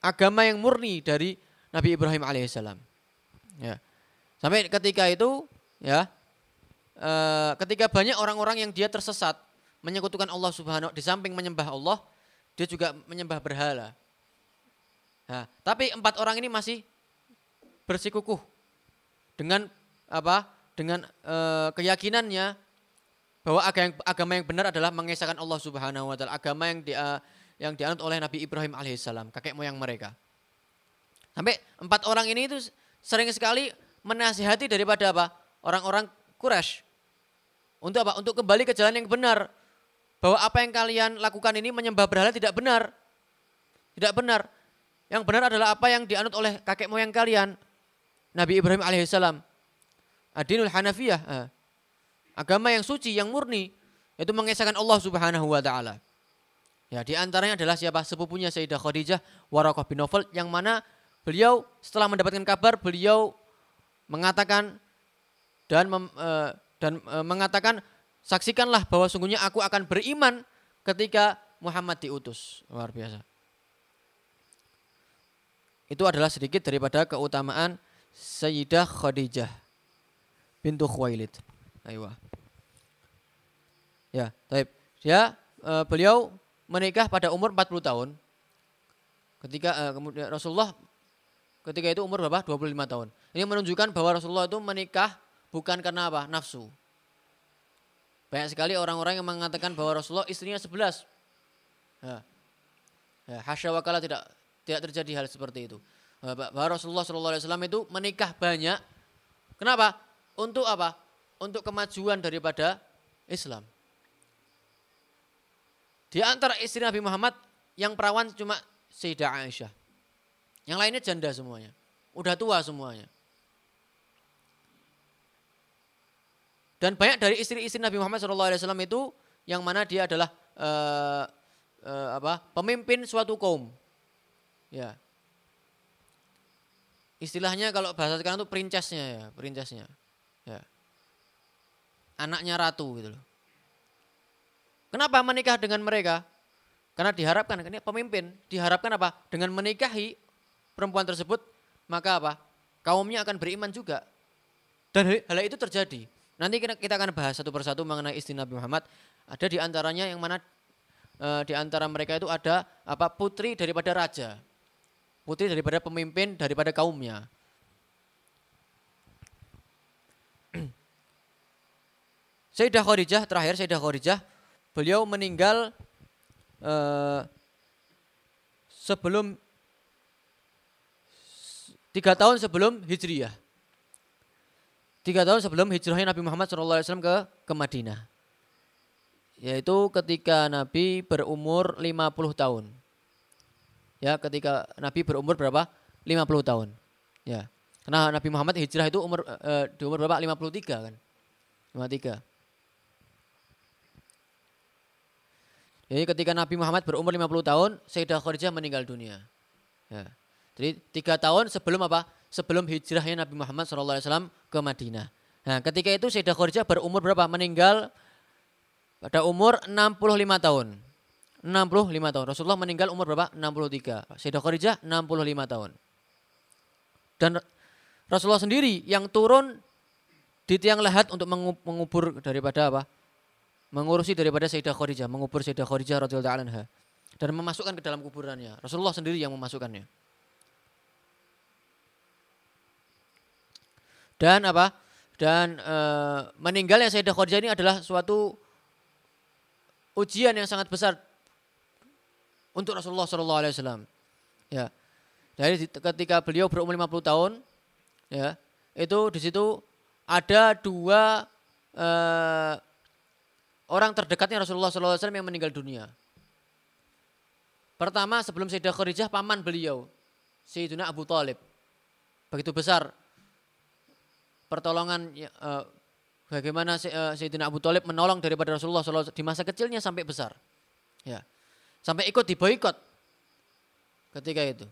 agama yang murni dari Nabi Ibrahim alaihissalam. Ya. Sampai ketika itu ya e, ketika banyak orang-orang yang dia tersesat menyekutukan Allah Subhanahu di samping menyembah Allah, dia juga menyembah berhala. Nah, tapi empat orang ini masih bersikukuh dengan apa? Dengan e, keyakinannya bahwa agama yang, benar adalah mengesahkan Allah Subhanahu wa taala, agama yang dia yang dianut oleh Nabi Ibrahim alaihissalam, kakek moyang mereka. Sampai empat orang ini itu sering sekali menasihati daripada apa? Orang-orang Quraisy. Untuk apa? Untuk kembali ke jalan yang benar bahwa apa yang kalian lakukan ini menyembah berhala tidak benar. Tidak benar. Yang benar adalah apa yang dianut oleh kakek moyang kalian. Nabi Ibrahim alaihissalam. Adinul Hanafiyah. Eh. Agama yang suci, yang murni. Itu mengesahkan Allah subhanahu wa ta'ala. Ya, di antaranya adalah siapa? Sepupunya Sayyidah Khadijah Warakah bin Nawfal yang mana beliau setelah mendapatkan kabar beliau mengatakan dan mem, e, dan e, mengatakan Saksikanlah bahwa sungguhnya aku akan beriman ketika Muhammad diutus. Luar biasa. Itu adalah sedikit daripada keutamaan Sayyidah Khadijah bintu Khuwailid. Ayo. Ya, taib. Dia e, beliau menikah pada umur 40 tahun. Ketika e, kemudian Rasulullah ketika itu umur berapa? 25 tahun. Ini menunjukkan bahwa Rasulullah itu menikah bukan karena apa? Nafsu. Banyak sekali orang-orang yang mengatakan bahwa Rasulullah istrinya 11. Ya. Ya, hasya wakala tidak tidak terjadi hal seperti itu. Bahwa Rasulullah SAW itu menikah banyak. Kenapa? Untuk apa? Untuk kemajuan daripada Islam. Di antara istri Nabi Muhammad yang perawan cuma Sayyidah Aisyah. Yang lainnya janda semuanya. Udah tua semuanya. Dan banyak dari istri-istri Nabi Muhammad SAW itu yang mana dia adalah uh, uh, apa pemimpin suatu kaum. Ya. Istilahnya kalau bahasa sekarang itu princessnya ya, princessnya. Ya. Anaknya ratu gitu loh. Kenapa menikah dengan mereka? Karena diharapkan, ini pemimpin, diharapkan apa? Dengan menikahi perempuan tersebut, maka apa? Kaumnya akan beriman juga. Dan hal itu terjadi. Nanti kita akan bahas satu persatu mengenai istri Nabi Muhammad. Ada di antaranya yang mana e, di antara mereka itu ada apa putri daripada raja. Putri daripada pemimpin daripada kaumnya. [clears throat] Sayyidah Khadijah terakhir Sayyidah Khadijah beliau meninggal e, sebelum tiga tahun sebelum Hijriyah. Tiga tahun sebelum hijrahnya Nabi Muhammad SAW ke, ke Madinah. Yaitu ketika Nabi berumur 50 tahun. Ya, ketika Nabi berumur berapa? 50 tahun. Ya. Karena Nabi Muhammad hijrah itu umur uh, di umur berapa? 53 kan. 53. Jadi ketika Nabi Muhammad berumur 50 tahun, Sayyidah Khadijah meninggal dunia. Ya. Jadi tiga tahun sebelum apa? sebelum hijrahnya Nabi Muhammad SAW ke Madinah. Nah, ketika itu Sayyidah Khadijah berumur berapa? Meninggal pada umur 65 tahun. 65 tahun. Rasulullah meninggal umur berapa? 63. Sayyidah Khadijah 65 tahun. Dan Rasulullah sendiri yang turun di tiang lahat untuk mengubur daripada apa? Mengurusi daripada Sayyidah Khadijah, mengubur Sayyidah Khadijah radhiyallahu anha dan memasukkan ke dalam kuburannya. Rasulullah sendiri yang memasukkannya. Dan apa? Dan e, meninggalnya Sayyidah Khadijah ini adalah suatu ujian yang sangat besar untuk Rasulullah Shallallahu Alaihi Wasallam. Ya, dari ketika beliau berumur 50 tahun, ya, itu di situ ada dua e, orang terdekatnya Rasulullah Shallallahu Alaihi Wasallam yang meninggal dunia. Pertama sebelum Sayyidah Khadijah paman beliau, Sayyidina Abu Talib. Begitu besar pertolongan uh, bagaimana uh, Sayyidina Abu Thalib menolong daripada Rasulullah SAW di masa kecilnya sampai besar. Ya. Sampai ikut diboikot ketika itu.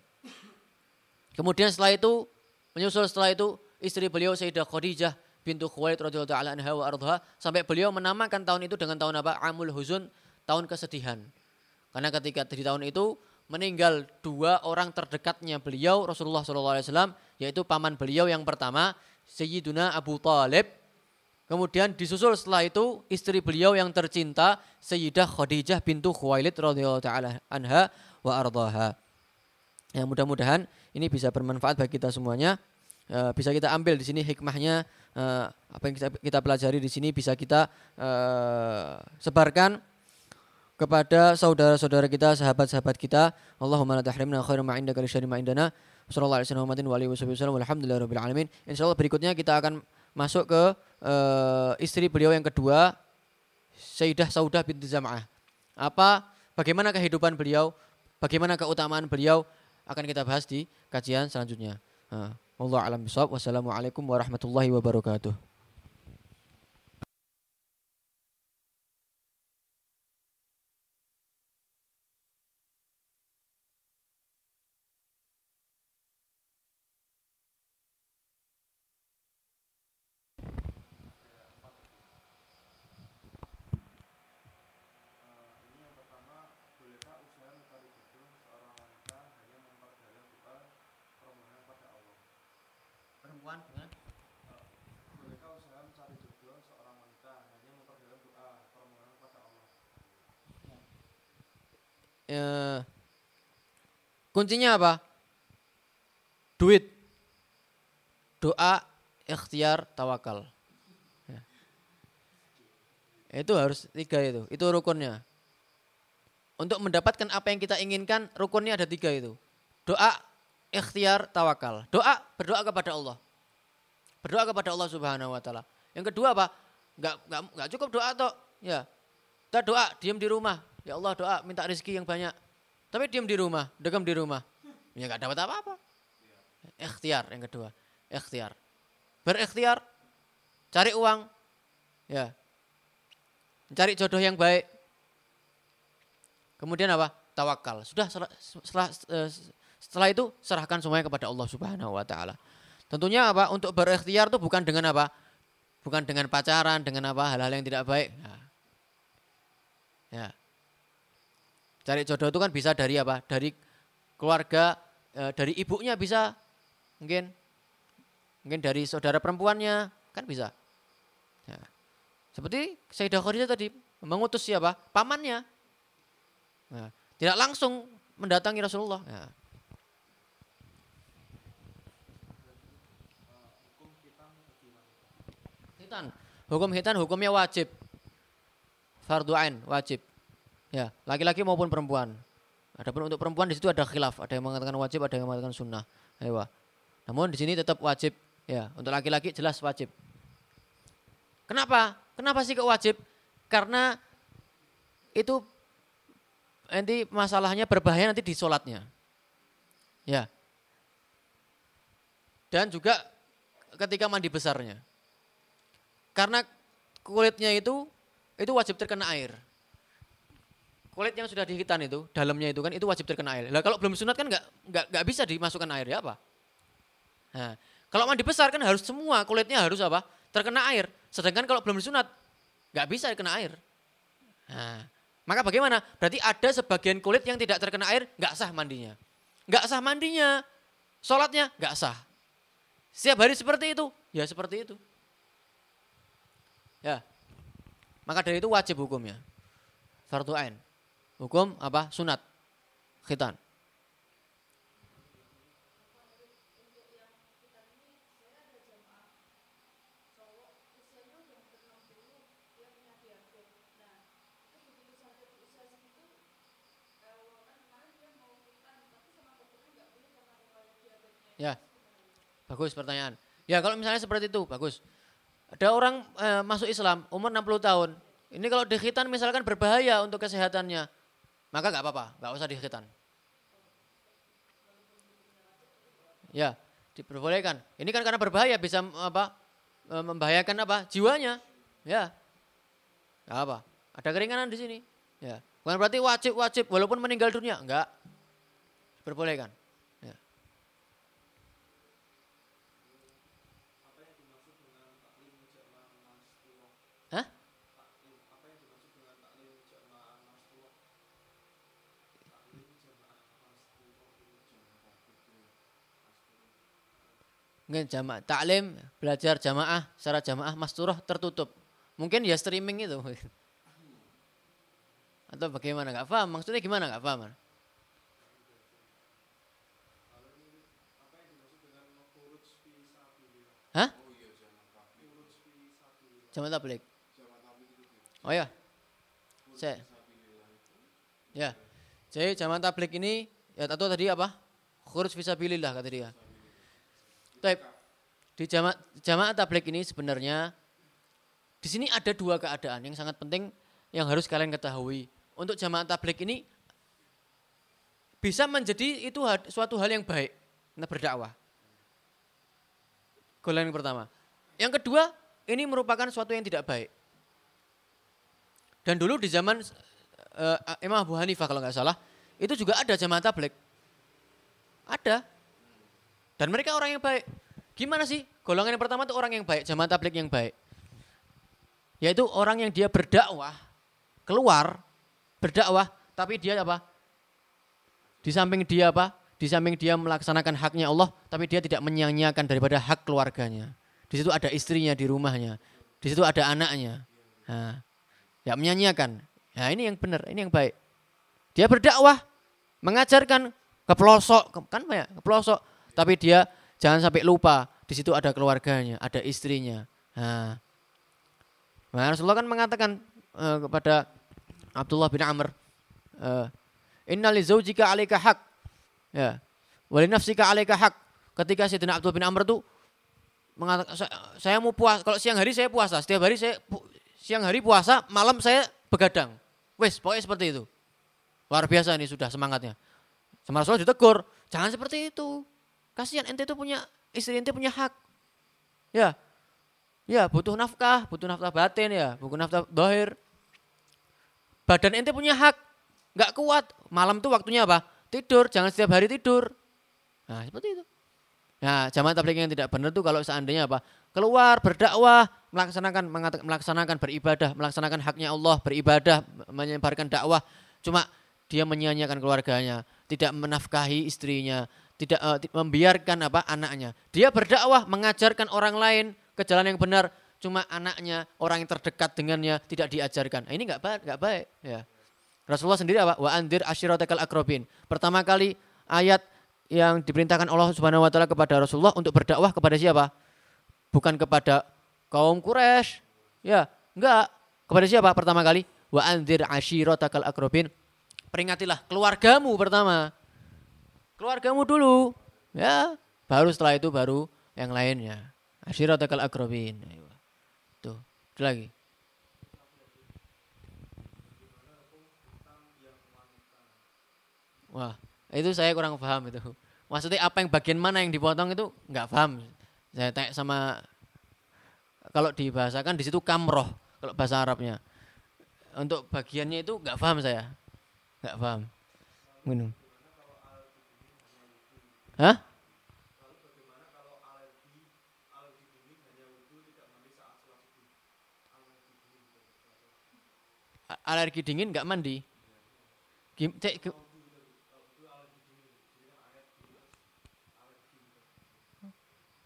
Kemudian setelah itu menyusul setelah itu istri beliau Sayyidah Khadijah bintu Khuwailid radhiyallahu taala anha wa ardha sampai beliau menamakan tahun itu dengan tahun apa? Amul Huzun, tahun kesedihan. Karena ketika di tahun itu meninggal dua orang terdekatnya beliau Rasulullah SAW yaitu paman beliau yang pertama Sayyiduna Abu Talib. Kemudian disusul setelah itu istri beliau yang tercinta Sayyidah Khadijah bintu Khuwailid radhiyallahu taala anha wa ardaha. Ya mudah-mudahan ini bisa bermanfaat bagi kita semuanya. E, bisa kita ambil di sini hikmahnya e, apa yang kita, pelajari di sini bisa kita e, sebarkan kepada saudara-saudara kita, sahabat-sahabat kita. Allahumma la tahrimna khairan ma indaka li ma indana. Sallallahu alaihi wasallam walhamdulillahirabbil alamin. Insyaallah berikutnya kita akan masuk ke uh, istri beliau yang kedua Sayyidah Saudah binti Zam'ah. Apa bagaimana kehidupan beliau, bagaimana keutamaan beliau akan kita bahas di kajian selanjutnya. Allah alam bisawab. Wassalamualaikum warahmatullahi wabarakatuh. Kuncinya apa? Duit, doa, ikhtiar, tawakal. Ya. Itu harus tiga itu, itu rukunnya. Untuk mendapatkan apa yang kita inginkan, rukunnya ada tiga itu. Doa, ikhtiar, tawakal. Doa, berdoa kepada Allah. Berdoa kepada Allah Subhanahu wa taala. Yang kedua apa? Enggak enggak enggak cukup doa toh. Ya. Kita doa, diam di rumah. Ya Allah doa minta rezeki yang banyak. Tapi diam di rumah, degam di rumah. Ya enggak dapat apa-apa. Ikhtiar yang kedua. Ikhtiar. Berikhtiar. Cari uang. Ya. Cari jodoh yang baik. Kemudian apa? Tawakal. Sudah setelah, setelah, eh, setelah itu serahkan semuanya kepada Allah Subhanahu wa taala. Tentunya apa? Untuk berikhtiar itu bukan dengan apa? Bukan dengan pacaran, dengan apa? Hal-hal yang tidak baik. Ya. ya. Cari jodoh itu kan bisa dari apa? Dari keluarga, eh, dari ibunya bisa, mungkin, mungkin dari saudara perempuannya, kan bisa. Ya. Seperti Sayyidah Khadijah tadi mengutus siapa? Pamannya. Nah, tidak langsung mendatangi Rasulullah. Ya. Hitan. Hukum hitan hukumnya wajib. Fardu ain, wajib. Ya, laki-laki maupun perempuan. Adapun untuk perempuan di situ ada khilaf, ada yang mengatakan wajib, ada yang mengatakan sunnah. Ayo. Namun di sini tetap wajib. Ya, untuk laki-laki jelas wajib. Kenapa? Kenapa sih kok wajib? Karena itu nanti masalahnya berbahaya nanti di sholatnya. Ya. Dan juga ketika mandi besarnya. Karena kulitnya itu itu wajib terkena air. Kulit yang sudah dihitan itu, dalamnya itu kan itu wajib terkena air. Lah kalau belum sunat kan nggak nggak nggak bisa dimasukkan air ya apa? Nah, kalau mandi besar kan harus semua kulitnya harus apa? Terkena air. Sedangkan kalau belum disunat nggak bisa terkena air. Nah, maka bagaimana? Berarti ada sebagian kulit yang tidak terkena air nggak sah mandinya. Nggak sah mandinya, sholatnya nggak sah. Setiap hari seperti itu, ya seperti itu. Ya. Maka dari itu wajib hukumnya. Fardu ain. Hukum apa? Sunat. Khitan. Ya. Bagus pertanyaan. Ya kalau misalnya seperti itu, bagus. Ada orang eh, masuk Islam umur 60 tahun. Ini kalau dikhitan misalkan berbahaya untuk kesehatannya. Maka nggak apa-apa, nggak usah dikhitan. Ya, diperbolehkan. Ini kan karena berbahaya bisa apa? eh, membahayakan apa? Jiwanya. Ya. Nggak apa. Ada keringanan di sini. Ya. Bukan berarti wajib-wajib walaupun meninggal dunia, enggak. Diperbolehkan. Ya. Hah? Mungkin jamaah taklim, belajar jamaah secara jamaah masturah tertutup. Mungkin ya streaming itu. [laughs] Atau bagaimana nggak paham? Maksudnya gimana nggak paham? Hah? Jamaah tablik. Oh ya. Saya. Ya. Jadi jamaah tablik ini ya atau tadi apa? Khurus fisabilillah kata dia. Baik. Di jamaah jamaah tablik ini sebenarnya di sini ada dua keadaan yang sangat penting yang harus kalian ketahui. Untuk jamaah tablik ini bisa menjadi itu suatu hal yang baik, nah berdakwah. Golongan yang pertama. Yang kedua, ini merupakan suatu yang tidak baik. Dan dulu di zaman uh, Imam Abu Hanifah kalau nggak salah, itu juga ada jamaah tablik. Ada. Dan mereka orang yang baik. Gimana sih? Golongan yang pertama itu orang yang baik, jamaah tablik yang baik. Yaitu orang yang dia berdakwah, keluar, berdakwah, tapi dia apa? Di samping dia apa? Di samping dia melaksanakan haknya Allah, tapi dia tidak menyia-nyiakan daripada hak keluarganya. Di situ ada istrinya di rumahnya. Di situ ada anaknya. Nah, tidak menyia-nyiakan. Nah, ini yang benar, ini yang baik. Dia berdakwah, mengajarkan ke pelosok, kan ya, ke pelosok. Tapi dia jangan sampai lupa, di situ ada keluarganya, ada istrinya. Nah, nah Rasulullah kan mengatakan uh, kepada Abdullah bin Amr, uh, Inna li zaujika alaika hak. Ya. Wali nafsika alaika hak. Ketika Sayyidina Abdullah bin Amr itu mengatakan saya mau puasa, kalau siang hari saya puasa, setiap hari saya siang hari puasa, malam saya begadang. Wes, pokoknya seperti itu. Luar biasa nih sudah semangatnya. Sama Rasulullah ditegur, jangan seperti itu. Kasihan ente itu punya istri ente punya hak. Ya. Ya, butuh nafkah, butuh nafkah batin ya, butuh nafkah dohir. Badan ente punya hak, nggak kuat. Malam tuh waktunya apa? Tidur, jangan setiap hari tidur. Nah, seperti itu. Nah, jamaah tabligh yang tidak benar tuh kalau seandainya apa? Keluar berdakwah, melaksanakan melaksanakan beribadah, melaksanakan haknya Allah, beribadah, menyebarkan dakwah, cuma dia menyia-nyiakan keluarganya, tidak menafkahi istrinya, tidak uh, membiarkan apa anaknya. Dia berdakwah, mengajarkan orang lain ke jalan yang benar, cuma anaknya, orang yang terdekat dengannya tidak diajarkan. Nah, ini nggak baik, nggak baik, ya. Rasulullah sendiri apa? Wa andir asyiratakal akrobin. Pertama kali ayat yang diperintahkan Allah Subhanahu wa taala kepada Rasulullah untuk berdakwah kepada siapa? Bukan kepada kaum Quraisy. Ya, enggak. Kepada siapa pertama kali? Wa anzir ashiratakal akrobin. Peringatilah keluargamu pertama. Keluargamu dulu. Ya, baru setelah itu baru yang lainnya. Ashiratakal akrobin. Tuh, itu lagi. Wah, itu saya kurang paham itu. Maksudnya apa yang bagian mana yang dipotong itu nggak paham. Saya tanya sama kalau dibahasakan di situ kamroh kalau bahasa Arabnya. Untuk bagiannya itu nggak paham saya, nggak paham. Minum. Hah? Alergi dingin nggak mandi? Gim, cek,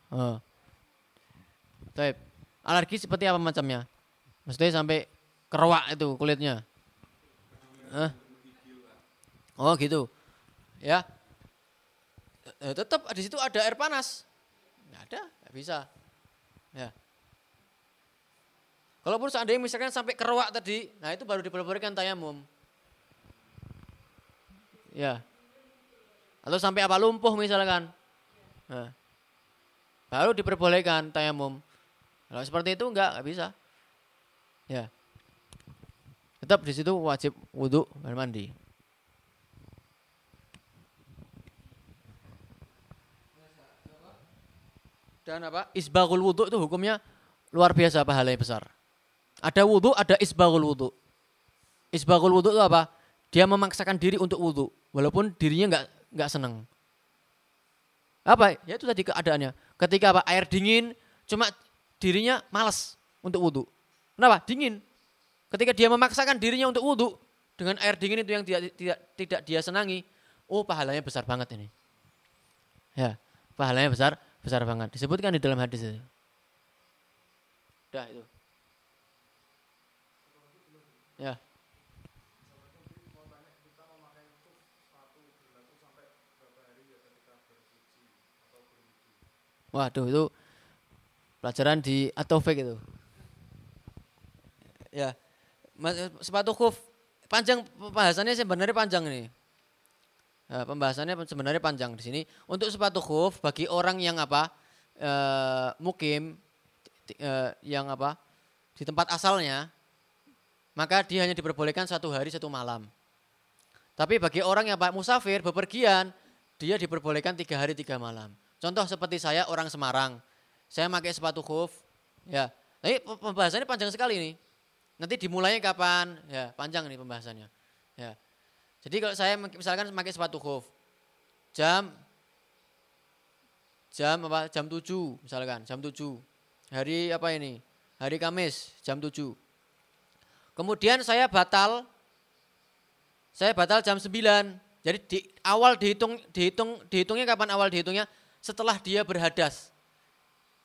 Oh. Alergi seperti apa macamnya? Maksudnya sampai keruak itu kulitnya. Eh? Oh gitu. Ya. Eh, tetap di situ ada air panas. Nggak ada, nggak bisa. Ya. Kalaupun seandainya misalkan sampai keruak tadi, nah itu baru diperbolehkan tayamum. Ya. Atau sampai apa lumpuh misalkan. Nah. Baru diperbolehkan tayamum. Kalau seperti itu enggak, enggak bisa. Ya. Tetap di situ wajib wudhu dan mandi. Dan apa? Isbagul wudhu itu hukumnya luar biasa pahalanya besar. Ada wudhu, ada isbagul wudhu. Isbagul wudhu itu apa? Dia memaksakan diri untuk wudhu, walaupun dirinya enggak enggak senang. Apa? Ya itu tadi keadaannya. Ketika apa? Air dingin, cuma dirinya malas untuk wudhu. Kenapa? Dingin. Ketika dia memaksakan dirinya untuk wudhu dengan air dingin itu yang tidak, tidak, tidak dia senangi, oh pahalanya besar banget ini. Ya, pahalanya besar, besar banget. Disebutkan di dalam hadis itu. Dah itu. Ya. Waduh itu pelajaran di Atofik itu. Ya, sepatu khuf panjang pembahasannya sebenarnya panjang ini. Ya, pembahasannya sebenarnya panjang di sini. Untuk sepatu khuf bagi orang yang apa e, mukim e, yang apa di tempat asalnya, maka dia hanya diperbolehkan satu hari satu malam. Tapi bagi orang yang pak musafir bepergian, dia diperbolehkan tiga hari tiga malam. Contoh seperti saya orang Semarang, saya pakai sepatu khuf, ya. Tapi pembahasannya panjang sekali nih. Nanti dimulainya kapan? Ya, panjang nih pembahasannya. Ya. Jadi kalau saya misalkan pakai sepatu khuf, jam jam apa? Jam 7 misalkan, jam 7. Hari apa ini? Hari Kamis, jam 7. Kemudian saya batal saya batal jam 9. Jadi di awal dihitung dihitung dihitungnya kapan awal dihitungnya? Setelah dia berhadas.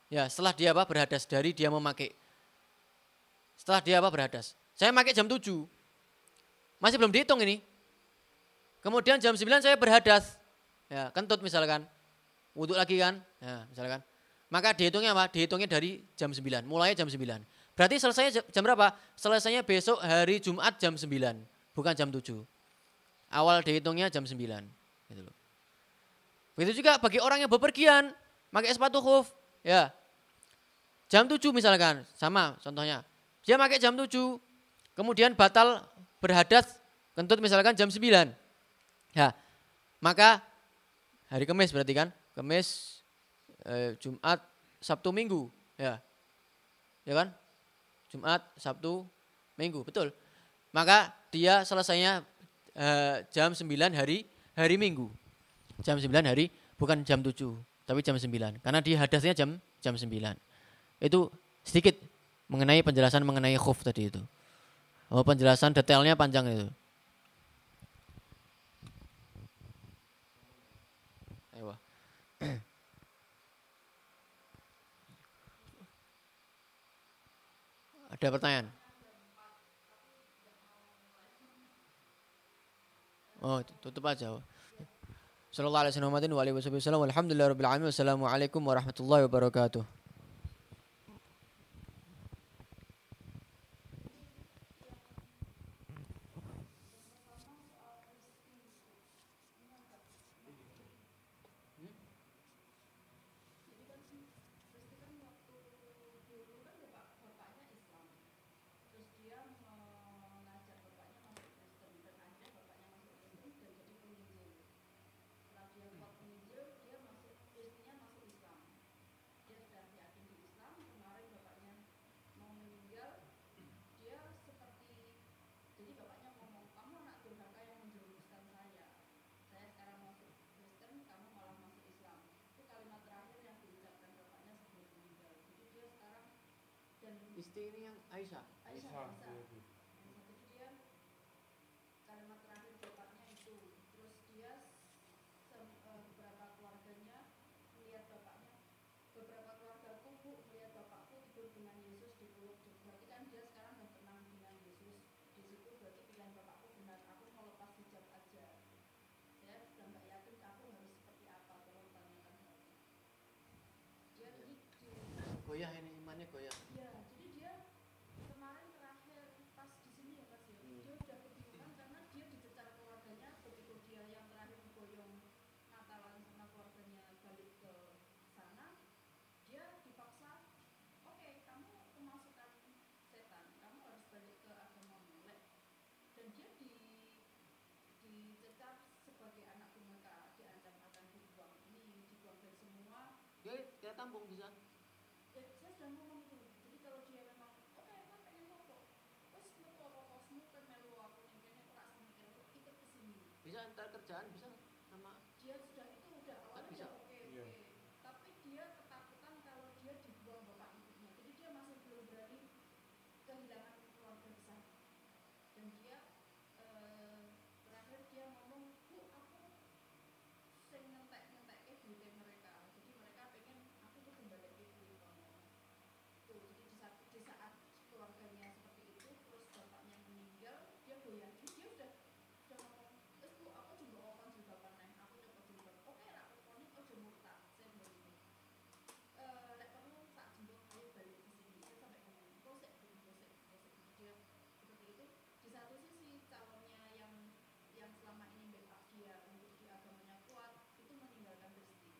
Ya, setelah dia apa? Berhadas dari dia memakai. Setelah dia apa? Berhadas. Saya pakai jam 7. Masih belum dihitung ini. Kemudian jam 9 saya berhadas. Ya, kentut misalkan. Wudhu lagi kan? Ya, misalkan. Maka dihitungnya apa? Dihitungnya dari jam 9. Mulai jam 9. Berarti selesainya jam berapa? Selesainya besok hari Jumat jam 9. Bukan jam 7. Awal dihitungnya jam 9. Gitu loh. Begitu juga bagi orang yang bepergian. Pakai sepatu khuf. Ya. Jam 7 misalkan. Sama contohnya. Dia pakai jam 7. Kemudian batal berhadas. Kentut misalkan jam 9. Ya. Maka hari Kamis berarti kan? Kamis, eh, Jumat, Sabtu, Minggu. Ya. Ya kan? Jumat, Sabtu, Minggu, betul. Maka dia selesainya eh, jam 9 hari hari Minggu. Jam 9 hari bukan jam 7, tapi jam 9. Karena dia hadasnya jam jam 9. Itu sedikit mengenai penjelasan mengenai khuf tadi itu. Oh, penjelasan detailnya panjang itu. Ada pertanyaan? Oh, tutup aja. Sallallahu alaihi wasallam wa alihi wasallam. Wassalamualaikum warahmatullahi wabarakatuh. Istri ini yang Aisyah. Aisyah. kalimat terakhir bapaknya itu terus dia sem- eh, beberapa keluarganya melihat bapaknya beberapa keluargaku bu melihat bapakku tidur dengan Yesus di peluk berarti kan dia sekarang udah tenang dengan Yesus di situ berarti pilihan bapakku benar aku mau lepas hijab aja saya sudah nggak yakin aku harus seperti apa tolong tanyakan saya dia ini di Goyah Ya, jadi dia kemarin terakhir pas di sini ya Mas ya, Hmm. dia udah kebingungan karena dia dicecar keluarganya begitu dia yang terakhir boyong Natalan sama keluarganya balik ke sana, dia dipaksa, oke kamu kemasukan setan, kamu harus balik ke agama mulai, dan dia di dicecar sebagai anak durhaka, diancam akan dibuang ini, dibuang dari semua Dia kita tampung bisa. ya saya sudah ngomong itu jadi kalau dia memang oke kan pengen foto terus foto rokosmu kan melu aku yang kayaknya kerak sama kelu ikut ke sini Bisa antar kerjaan bisa dia sudah itu udah awalnya bisa. udah oke Iya. oke tapi dia ketakutan kalau dia dibuang bapak ibunya jadi dia masih belum berani kehilangan keluarga besar dan dia eh, terakhir dia ngomong bu aku sing ngentek ngentek ke duitnya mereka jadi mereka pengen aku tuh kembali ke duit kamu tuh jadi di saat, di saat keluarganya seperti itu terus bapaknya meninggal dia goyah Jadi dia udah udah ngomong terus bu aku juga akan juga paneng aku coba juga oke lah aku konik ojo murtad saya bilang gitu eh lek perlu tak jemput ayo balik ke sini saya sampai ngomong kok sek bu kok sek kok sek dia seperti itu di satu sisi calonnya yang yang selama ini backup dia untuk di agamanya kuat itu meninggalkan Kristi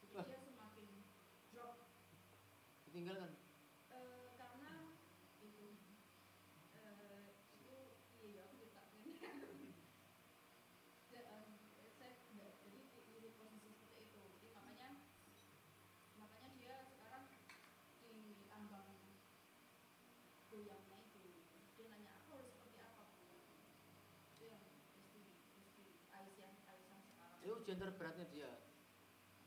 jadi Wah. dia semakin drop ditinggalkan. Eh, karena itu eh, itu iya ya aku juga pengen em, saya enggak jadi di, di posisi seperti itu. Jadi makanya makanya dia sekarang di ambang goyangnya itu. Dia nanya aku harus seperti apa? Bu itu yang mesti mesti Aisyah Aisyah sekarang. Itu ujian terberatnya dia.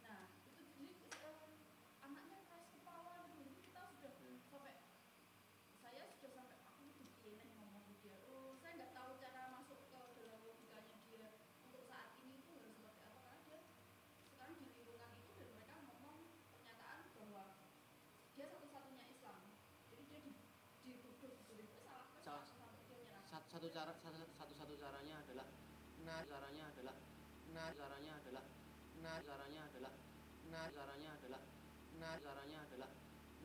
Nah, itu jadi eh, anaknya keras kepala gitu. Jadi kita sudah Hmm. sampai saya sudah sampai aku tuh gini ngomong ke dia. Oh, saya nggak tahu cara masuk ke dalam logikanya dia untuk saat satu cara satu satu caranya adalah nah caranya adalah nah caranya adalah nah caranya adalah nah caranya adalah nah caranya adalah